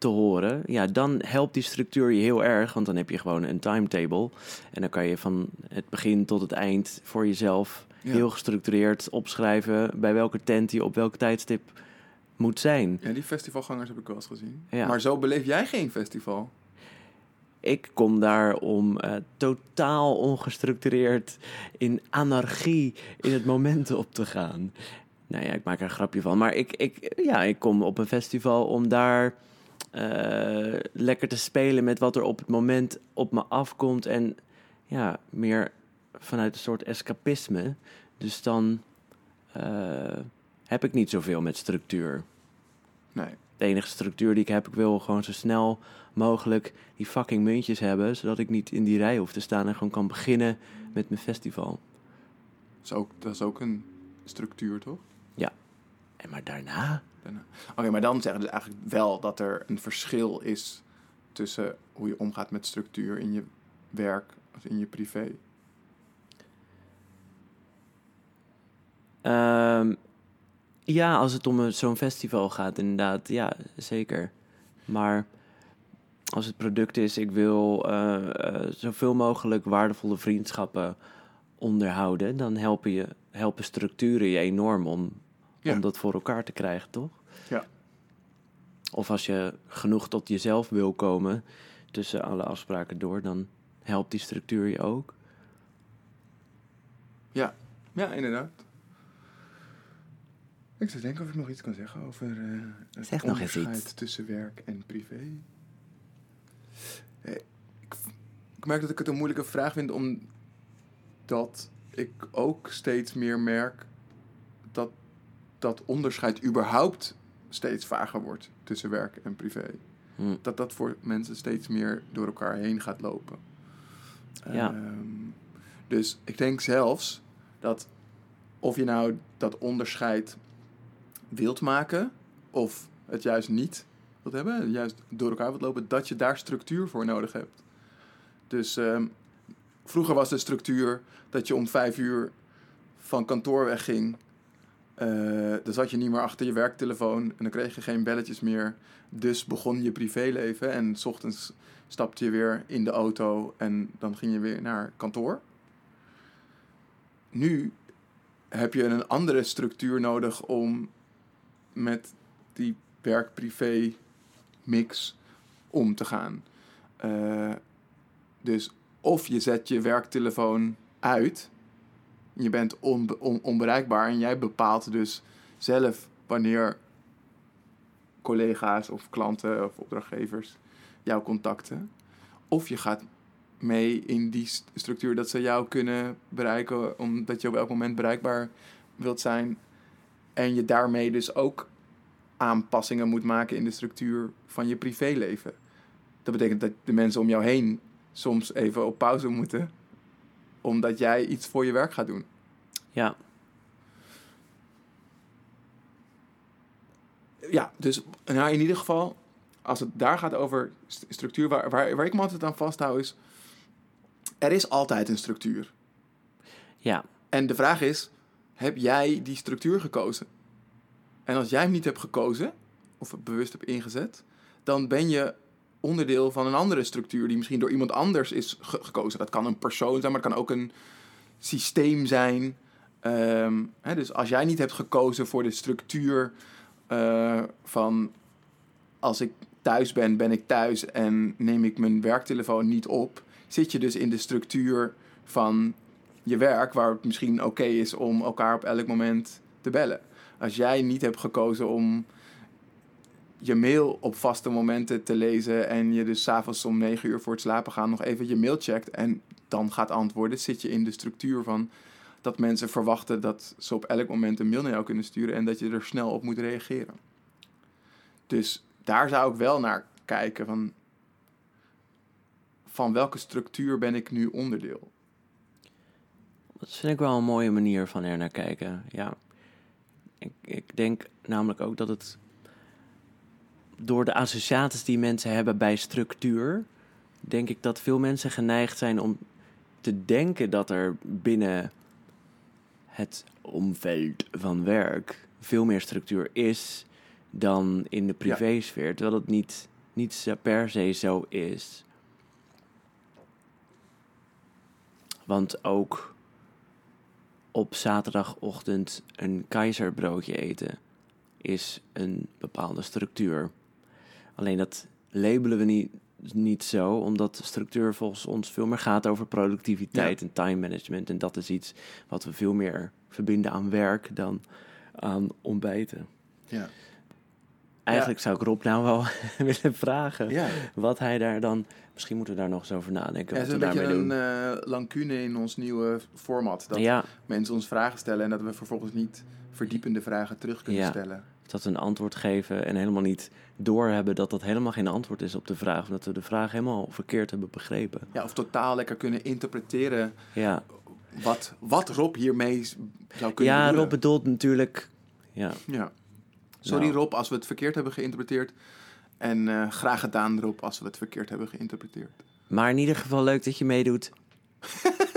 te horen, ja, dan helpt die structuur je heel erg. Want dan heb je gewoon een timetable. En dan kan je van het begin tot het eind voor jezelf Ja. heel gestructureerd opschrijven bij welke tent je op welk tijdstip moet zijn. Ja, die festivalgangers heb ik wel eens gezien. Ja. Maar zo beleef jij geen festival. Ik kom daar om eh, totaal ongestructureerd in anarchie in het moment op te gaan. Nou ja, ik maak er een grapje van. Maar ik, ik, ja, ik kom op een festival om daar eh, lekker te spelen met wat er op het moment op me afkomt. En ja, meer vanuit een soort escapisme. Dus dan eh, heb ik niet zoveel met structuur. Nee. De enige structuur die ik heb, ik wil gewoon zo snel mogelijk die fucking muntjes hebben, zodat ik niet in die rij hoef te staan en gewoon kan beginnen met mijn festival. Dat is ook, dat is ook een structuur, toch? En maar daarna, Oké, maar dan zeggen we dus eigenlijk wel dat er een verschil is tussen hoe je omgaat met structuur in je werk of in je privé. Ehm, ja, als het om zo'n festival gaat, inderdaad, ja, zeker. Maar als het product is, ik wil eh, eh, zoveel mogelijk waardevolle vriendschappen onderhouden, dan helpen, je, helpen structuren je enorm om, Ja. om dat voor elkaar te krijgen, toch? Ja. Of als je genoeg tot jezelf wil komen tussen alle afspraken door, dan helpt die structuur je ook. Ja, inderdaad. Ik zou denken of ik nog iets kan zeggen over eh het Zeg nog eens onderscheid iets. tussen werk en privé. Eh, ik, ik merk dat ik het een moeilijke vraag vind, omdat ik ook steeds meer merk dat onderscheid überhaupt steeds vager wordt tussen werk en privé. Hm. Dat dat voor mensen steeds meer door elkaar heen gaat lopen. Ja. Ehm, dus ik denk zelfs dat of je nou dat onderscheid wilt maken of het juist niet wilt hebben, juist door elkaar wilt lopen, dat je daar structuur voor nodig hebt. Dus ehm, vroeger was de structuur dat je om vijf uur van kantoor wegging. Eh, dan zat je niet meer achter je werktelefoon en dan kreeg je geen belletjes meer. Dus begon je privéleven en s ochtends stapte je weer in de auto en dan ging je weer naar kantoor. Nu heb je een andere structuur nodig om met die werk-privé mix om te gaan. Eh, dus of je zet je werktelefoon uit je bent onbe- on- onbereikbaar en jij bepaalt dus zelf wanneer collega's of klanten of opdrachtgevers jou contacten. Of je gaat mee in die st- structuur dat ze jou kunnen bereiken omdat je op elk moment bereikbaar wilt zijn. En je daarmee dus ook aanpassingen moet maken in de structuur van je privéleven. Dat betekent dat de mensen om jou heen soms even op pauze moeten, omdat jij iets voor je werk gaat doen. Ja, Ja, dus nou, in ieder geval, als het daar gaat over st- structuur, waar, waar, waar ik me altijd aan vasthoud is, er is altijd een structuur. ja, En de vraag is, heb jij die structuur gekozen? En als jij hem niet hebt gekozen, of bewust hebt ingezet, dan ben je onderdeel van een andere structuur die misschien door iemand anders is ge- gekozen. Dat kan een persoon zijn, maar het kan ook een systeem zijn. Ehm, hè, dus als jij niet hebt gekozen voor de structuur eh, van als ik thuis ben, ben ik thuis en neem ik mijn werktelefoon niet op, zit je dus in de structuur van je werk, waar het misschien oké is om elkaar op elk moment te bellen. Als jij niet hebt gekozen om je mail op vaste momenten te lezen en je dus s'avonds om negen uur voor het slapen gaan nog even je mail checkt en dan gaat antwoorden, zit je in de structuur van dat mensen verwachten dat ze op elk moment een mail naar jou kunnen sturen en dat je er snel op moet reageren. Dus daar zou ik wel naar kijken van van welke structuur ben ik nu onderdeel? dat vind ik wel een mooie manier van er naar kijken. Ja, ik, ik denk namelijk ook dat het door de associaties die mensen hebben bij structuur, denk ik dat veel mensen geneigd zijn om te denken dat er binnen het omveld van werk veel meer structuur is dan in de privésfeer, terwijl het niet, niet per se zo is. Want ook op zaterdagochtend een keizerbroodje eten is een bepaalde structuur. Alleen dat labelen we niet, niet zo, omdat structuur volgens ons veel meer gaat over productiviteit en time management. En dat is iets wat we veel meer verbinden aan werk dan aan ontbijten. Ja. Eigenlijk zou ik Rob nou wel <laughs> willen vragen Ja. wat hij daar dan... Misschien moeten we daar nog eens over nadenken Het wat is we een beetje daarmee een doen. eh lacune in ons nieuwe format. Dat ja, mensen ons vragen stellen en dat we vervolgens niet verdiepende vragen terug kunnen Ja. stellen. Dat we een antwoord geven en helemaal niet doorhebben dat dat helemaal geen antwoord is op de vraag. Omdat we de vraag helemaal verkeerd hebben begrepen. Ja, of totaal lekker kunnen interpreteren Ja, wat, wat Rob hiermee zou kunnen ja bedoelen. Rob bedoelt natuurlijk... Ja, Ja. Sorry Nou. Rob als we het verkeerd hebben geïnterpreteerd. En eh, graag gedaan Rob als we het verkeerd hebben geïnterpreteerd. maar in ieder geval leuk dat je meedoet. <laughs>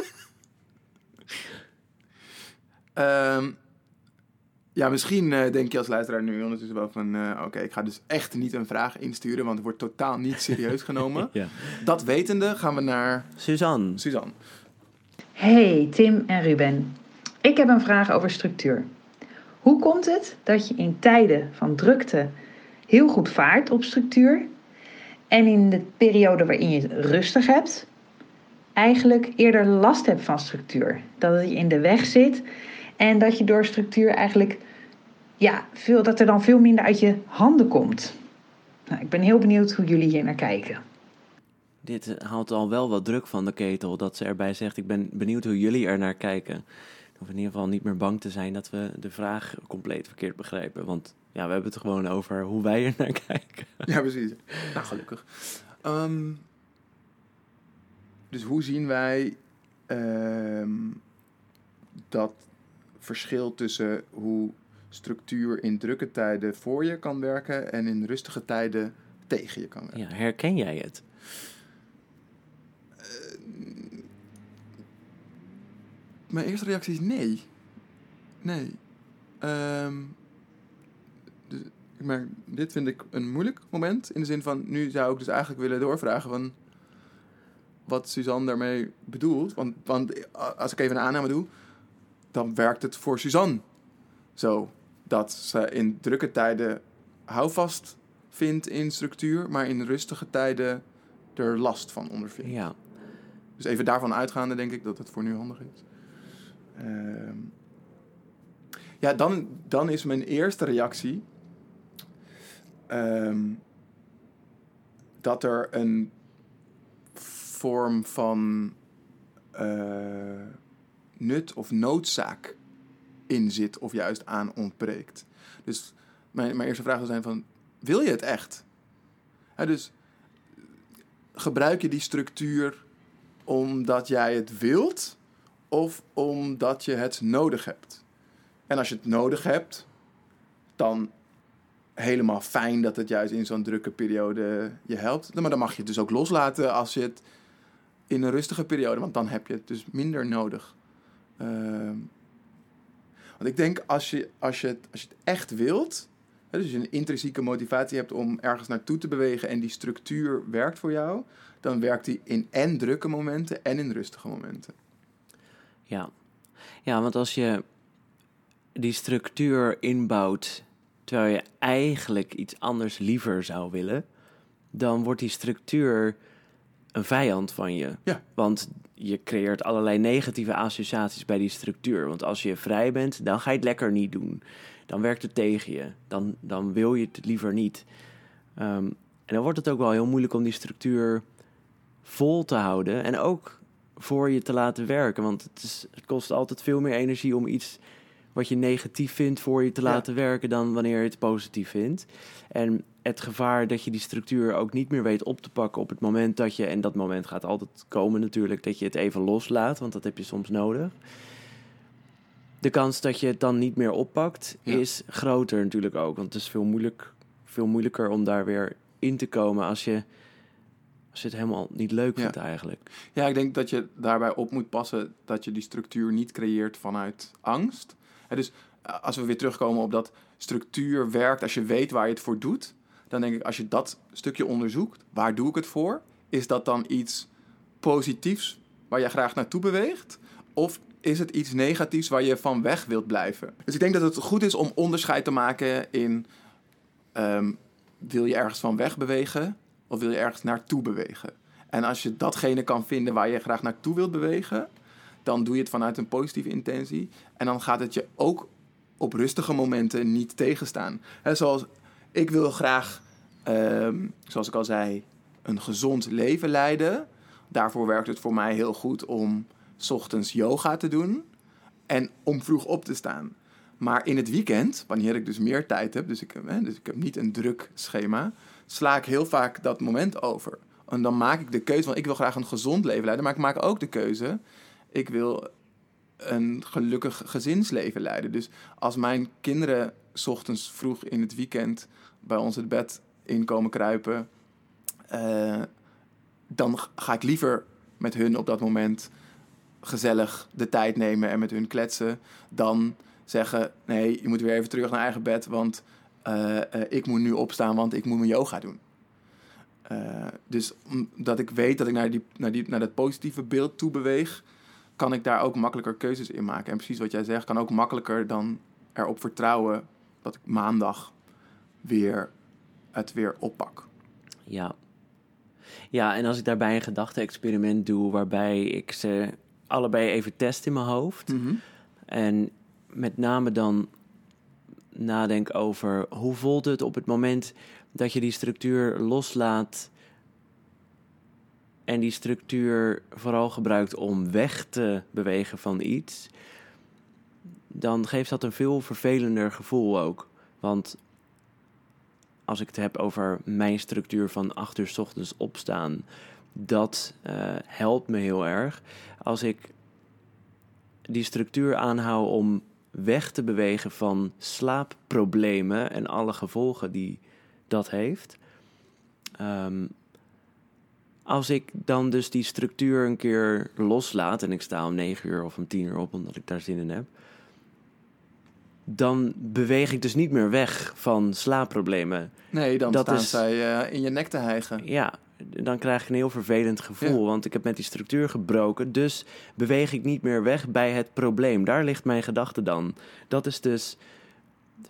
Ehm, ja, misschien eh, denk je als luisteraar nu ondertussen wel van... eh, Oké, ik ga dus echt niet een vraag insturen, want het wordt totaal niet <laughs> serieus genomen. Ja. Dat wetende gaan we naar Suzanne, Suzanne. Hey Tim en Ruben. Ik heb een vraag over structuur. Hoe komt het dat je in tijden van drukte heel goed vaart op structuur en in de periode waarin je het rustig hebt, eigenlijk eerder last hebt van structuur? Dat het je in de weg zit en dat je door structuur eigenlijk, ja, veel, dat er dan veel minder uit je handen komt. Nou, ik ben heel benieuwd hoe jullie hier naar kijken. dit haalt al wel wat druk van de ketel. Dat ze erbij zegt, ik ben benieuwd hoe jullie er naar kijken. Of in ieder geval niet meer bang te zijn dat we de vraag compleet verkeerd begrijpen. Want ja, we hebben het gewoon over hoe wij er naar kijken. <laughs> Ja, precies. Nou, gelukkig. Ehm, dus hoe zien wij ehm, dat verschil tussen hoe structuur in drukke tijden voor je kan werken en in rustige tijden tegen je kan werken? Ja, herken jij het? Mijn eerste reactie is nee. Nee. Dus, ik merk, dit vind ik een moeilijk moment. In de zin van, nu zou ik dus eigenlijk willen doorvragen van... wat Suzanne daarmee bedoelt. Want, want als ik even een aanname doe... dan werkt het voor Suzanne zo. Dat ze in drukke tijden houvast vindt in structuur... maar in rustige tijden er last van ondervindt. Ja, Dus even daarvan uitgaande denk ik dat het voor nu handig is. Ehm, ja, dan, dan is mijn eerste reactie ehm, dat er een vorm van eh, nut of noodzaak in zit of juist aan ontbreekt. Dus mijn, mijn eerste vraag zou zijn van, wil je het echt? Hè, dus gebruik je die structuur omdat jij het wilt of omdat je het nodig hebt? En als je het nodig hebt, dan helemaal fijn dat het juist in zo'n drukke periode je helpt. Maar dan mag je het dus ook loslaten als je het in een rustige periode, want dan heb je het dus minder nodig. Ehm, want ik denk als je, als je, het, als je het echt wilt, hè, dus je een intrinsieke motivatie hebt om ergens naartoe te bewegen en die structuur werkt voor jou, dan werkt die in en drukke momenten en in rustige momenten. Ja. ja, want als je die structuur inbouwt terwijl je eigenlijk iets anders liever zou willen, dan wordt die structuur een vijand van je. Ja. Want je creëert allerlei negatieve associaties bij die structuur. Want als je vrij bent, dan ga je het lekker niet doen. Dan werkt het tegen je. Dan, dan wil je het liever niet. Ehm, en dan wordt het ook wel heel moeilijk om die structuur vol te houden. En ook voor je te laten werken. Want het, is, het kost altijd veel meer energie om iets wat je negatief vindt voor je te Ja. laten werken dan wanneer je het positief vindt. En het gevaar dat je die structuur ook niet meer weet op te pakken op het moment dat je, en dat moment gaat altijd komen natuurlijk, dat je het even loslaat, want dat heb je soms nodig. De kans dat je het dan niet meer oppakt Ja. is groter natuurlijk ook, want het is veel, moeilijk, veel moeilijker om daar weer in te komen als je, als je het helemaal niet leuk Ja. vindt eigenlijk. Ja, ik denk dat je daarbij op moet passen dat je die structuur niet creëert vanuit angst. Dus eh, als we weer terugkomen op dat structuur werkt als je weet waar je het voor doet, dan denk ik als je dat stukje onderzoekt, waar doe ik het voor? Is dat dan iets positiefs waar je graag naartoe beweegt? Of is het iets negatiefs waar je van weg wilt blijven? Dus ik denk dat het goed is om onderscheid te maken in ehm, wil je ergens van weg bewegen of wil je ergens naartoe bewegen? En als je datgene kan vinden waar je graag naartoe wilt bewegen, dan doe je het vanuit een positieve intentie. En dan gaat het je ook op rustige momenten niet tegenstaan. Hè, zoals ik wil graag, ehm, zoals ik al zei, een gezond leven leiden. Daarvoor werkt het voor mij heel goed om 's ochtends yoga te doen en om vroeg op te staan. Maar in het weekend, wanneer ik dus meer tijd heb, dus ik, dus ik heb niet een druk schema, sla ik heel vaak dat moment over. En dan maak ik de keuze, want ik wil graag een gezond leven leiden, maar ik maak ook de keuze, ik wil een gelukkig gezinsleven leiden. Dus als mijn kinderen ochtends vroeg in het weekend bij ons het bed inkomen kruipen, eh, dan ga ik liever met hun op dat moment gezellig de tijd nemen en met hun kletsen, dan zeggen: nee, je moet weer even terug naar eigen bed, want eh, eh, ik moet nu opstaan, want ik moet mijn yoga doen. Dus omdat ik weet dat ik naar, die, naar, die, naar dat positieve beeld toe beweeg, kan ik daar ook makkelijker keuzes in maken. En precies wat jij zegt, kan ook makkelijker dan erop vertrouwen dat ik maandag weer het weer oppak. Ja. Ja, en als ik daarbij een gedachte-experiment doe waarbij ik ze allebei even test in mijn hoofd. En met name dan nadenk over hoe voelt het op het moment dat je die structuur loslaat en die structuur vooral gebruikt om weg te bewegen van iets, dan geeft dat een veel vervelender gevoel ook. Want als ik het heb over mijn structuur van 8 uur 's ochtends opstaan, dat eh, helpt me heel erg. Als ik die structuur aanhoud om weg te bewegen van slaapproblemen en alle gevolgen die dat heeft. Ehm, als ik dan dus die structuur een keer loslaat en ik sta om 9 uur of om 10 uur op omdat ik daar zin in heb, dan beweeg ik dus niet meer weg van slaapproblemen. Nee, dan Dat staan is- zij eh, in je nek te hijgen. Ja, dan krijg ik een heel vervelend gevoel, want ik heb met die structuur gebroken. Dus beweeg ik niet meer weg bij het probleem. Daar ligt mijn gedachte dan. Dat is dus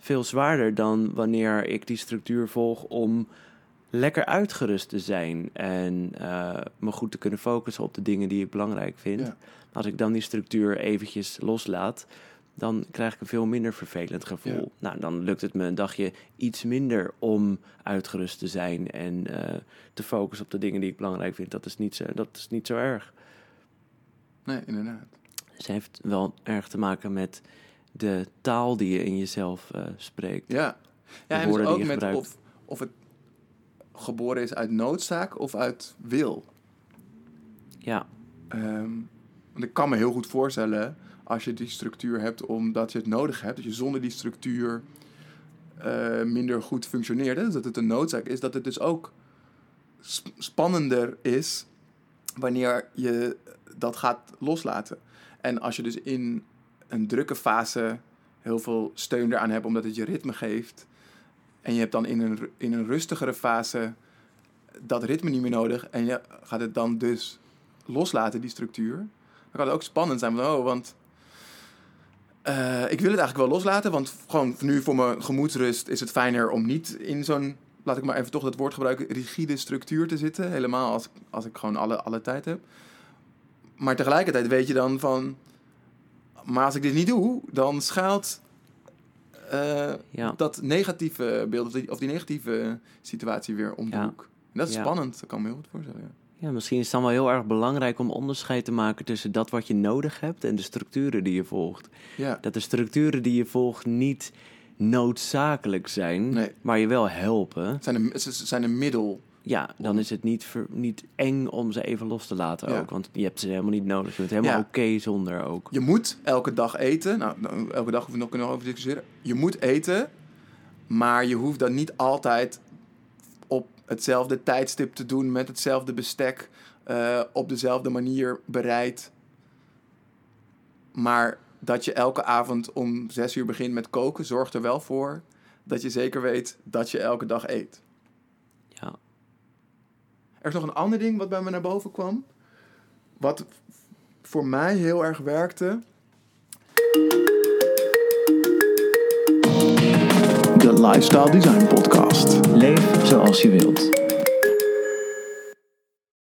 veel zwaarder dan wanneer ik die structuur volg om lekker uitgerust te zijn en eh, me goed te kunnen focussen op de dingen die ik belangrijk vind. Ja. Als ik dan die structuur eventjes loslaat, dan krijg ik een veel minder vervelend gevoel. Ja. Nou, dan lukt het me een dagje iets minder om uitgerust te zijn en eh, te focussen op de dingen die ik belangrijk vind. Dat is niet zo, dat is niet zo erg. Nee, inderdaad. Dus heeft wel erg te maken met de taal die je in jezelf eh, spreekt. Ja, ja en dus ook met of, of het geboren is uit noodzaak of uit wil. Ja, Ehm, want ik kan me heel goed voorstellen als je die structuur hebt omdat je het nodig hebt, dat je zonder die structuur eh, minder goed functioneert. Hè? Dat het een noodzaak is, dat het dus ook sp- spannender is wanneer je dat gaat loslaten. En als je dus in een drukke fase heel veel steun eraan hebt omdat het je ritme geeft. En je hebt dan in een, in een rustigere fase dat ritme niet meer nodig. En je gaat het dan dus loslaten, die structuur. Dan kan het ook spannend zijn. Van, oh, want eh, ik wil het eigenlijk wel loslaten. Want gewoon nu voor mijn gemoedsrust is het fijner om niet in zo'n, laat ik maar even toch dat woord gebruiken, rigide structuur te zitten. Helemaal als, als ik gewoon alle, alle tijd heb. Maar tegelijkertijd weet je dan van, maar als ik dit niet doe, dan schuilt ja. dat negatieve beeld of die, of die negatieve situatie weer om de hoek. En dat is spannend, dat kan me heel goed voorstellen. Ja. Ja, misschien is het dan wel heel erg belangrijk om onderscheid te maken tussen dat wat je nodig hebt en de structuren die je volgt. Ja. Dat de structuren die je volgt niet noodzakelijk zijn, Nee. maar je wel helpen. Het zijn een, ze zijn een middel. Ja, dan is het niet, ver- niet eng om ze even los te laten Ja. ook. Want je hebt ze helemaal niet nodig. Je bent helemaal Ja. oké zonder ook. Je moet elke dag eten. Nou, nou, elke dag hoeven we nog kunnen over discussiëren. Je moet eten, maar je hoeft dat niet altijd op hetzelfde tijdstip te doen, met hetzelfde bestek, eh, op dezelfde manier bereid. Maar dat je elke avond om zes uur begint met koken, zorgt er wel voor dat je zeker weet dat je elke dag eet. Er is nog een ander ding wat bij me naar boven kwam. Wat voor mij heel erg werkte. De Lifestyle Design Podcast. Leef zoals je wilt.